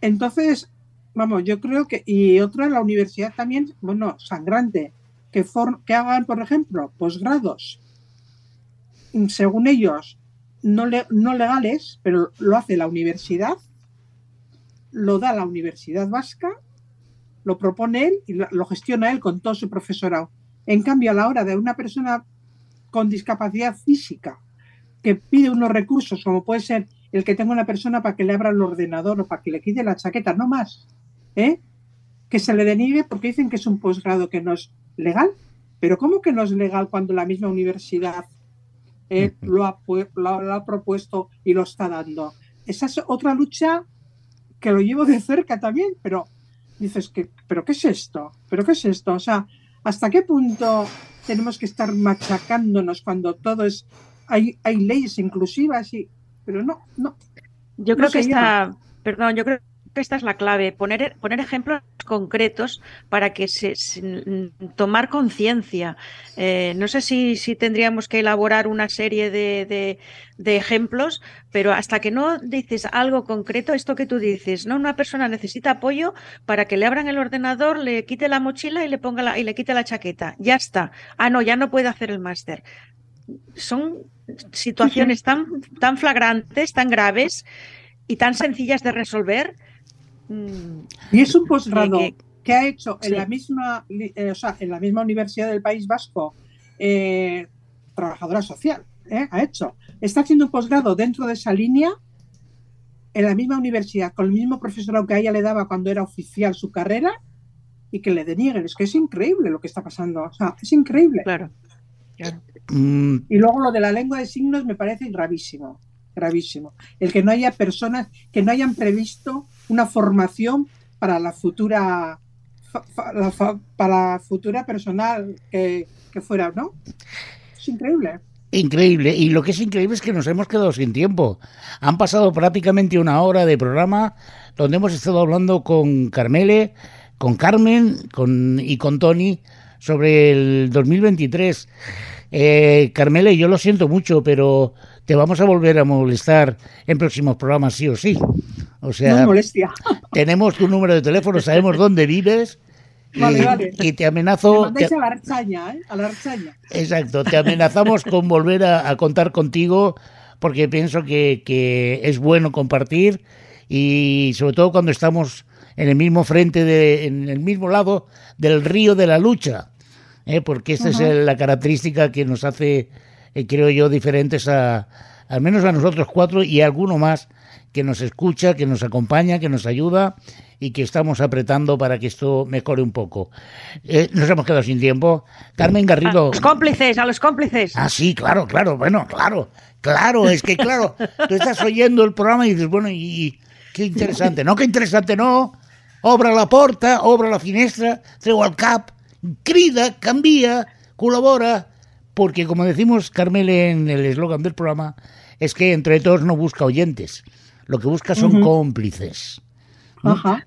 Entonces, vamos, yo creo que, y otra, la universidad también, bueno, sangrante, que, que hagan, por ejemplo, posgrados, según ellos, no, no legales, pero lo hace la universidad, lo da la Universidad Vasca, lo propone él y lo gestiona él con todo su profesorado. En cambio, a la hora de una persona con discapacidad física que pide unos recursos, como puede ser el que tenga una persona para que le abra el ordenador o para que le quite la chaqueta, no más, ¿eh? que se le deniegue porque dicen que es un posgrado que no es legal. Pero ¿cómo que no es legal cuando la misma universidad él lo ha, lo, ha, propuesto y lo está dando. Esa es otra lucha que lo llevo de cerca también, pero dices que, ¿pero qué es esto? ¿Pero qué es esto? O sea, ¿Hasta qué punto tenemos que estar machacándonos cuando todo es... Hay, hay leyes inclusivas y... Pero no, no. Yo creo que está... Perdón, yo creo esta es la clave, poner, poner ejemplos concretos para que se, tomar conciencia. Eh, no sé si, si, tendríamos que elaborar una serie de, de, ejemplos, pero hasta que no dices algo concreto, esto que tú dices, ¿no? Una persona necesita apoyo para que le abran el ordenador, le quite la mochila y le ponga la, y le quite la chaqueta. Ya está. Ah, no, ya no puede hacer el máster. Son situaciones tan, tan flagrantes, tan graves y tan sencillas de resolver y es un posgrado que, ha hecho en la misma, eh, o sea, en la misma Universidad del País Vasco, eh, trabajadora social, eh, ha hecho. Está haciendo un posgrado dentro de esa línea en la misma universidad, con el mismo profesorado que a ella le daba cuando era oficial su carrera, y que le denieguen. Es que es increíble lo que está pasando. O sea, es increíble. Claro. Mm. Y luego lo de la lengua de signos me parece gravísimo gravísimo. El que no haya personas que no hayan previsto una formación para la futura para la futura personal que, fuera, ¿no? Es increíble. Increíble. Y lo que es increíble es que nos hemos quedado sin tiempo. Han pasado prácticamente una hora de programa donde hemos estado hablando con Carmele, con Carmen con, y con Tony sobre el 2023. Eh, Carmele, yo lo siento mucho, pero te vamos a volver a molestar en próximos programas, sí o sí. O sea, molestia. tenemos tu número de teléfono, sabemos dónde vives. y, te amenazo. a la archaña, ¿eh? A la archaña. Exacto, te amenazamos con volver a, contar contigo porque pienso que, que, es bueno compartir y sobre todo cuando estamos en el mismo frente, de, en el mismo lado del río de la lucha, ¿eh? porque esta es la característica que nos hace eh, creo yo, diferentes a, al menos a nosotros cuatro y a alguno más que nos escucha, que nos acompaña, que nos ayuda y que estamos apretando para que esto mejore un poco. Eh, nos hemos quedado sin tiempo. Carmen Garrido. A los cómplices, a los cómplices. Ah, sí, claro, claro, bueno, claro, claro, es que claro, tú estás oyendo el programa y dices, bueno, y, qué interesante, no, qué interesante, no. Obra la porta, obra la finestra, treu al cap, crida, cambia, colabora, porque como decimos Carmel en el eslogan del programa, es que entre todos no busca oyentes, lo que busca son cómplices. Ajá,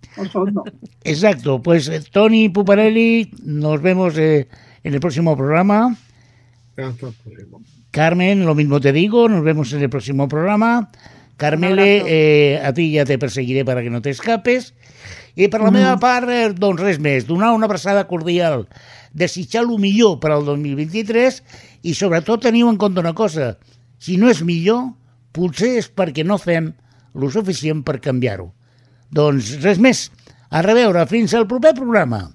Exacto, pues eh, Tony Puparelli, nos vemos eh, en el próximo programa. Carmen, lo mismo te digo, nos vemos en el próximo programa. Carmele, eh, a ti ya te perseguiré para que no te escapes. Y para la meva part, don res més, donar una abraçada cordial desitjar el millor per al 2023 i sobretot teniu en compte una cosa, si no és millor, potser és perquè no fem lo suficient per canviar-ho. Doncs res més, a reveure, fins al proper programa.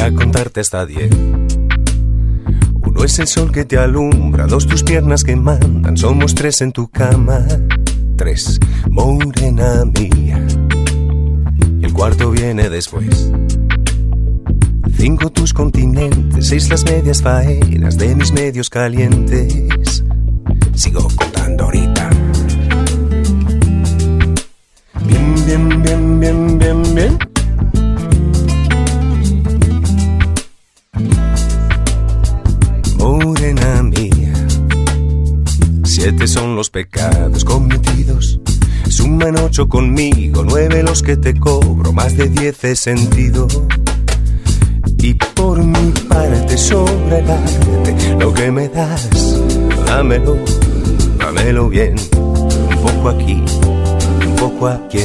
A contarte esta diez Uno es el sol que te alumbra, dos tus piernas que mandan, somos tres en tu cama, tres, morena mía. El cuarto viene después. Cinco tus continentes, seis las medias faenas de mis medios calientes. Sigo contando ahorita. Bien, bien, bien, bien, bien, bien. Siete son los pecados cometidos. Suman ocho conmigo, nueve los que te cobro, más de diez he sentido. Y por mi parte sobre darte lo que me das, dámelo, dámelo bien. Un poco aquí, un poco aquí.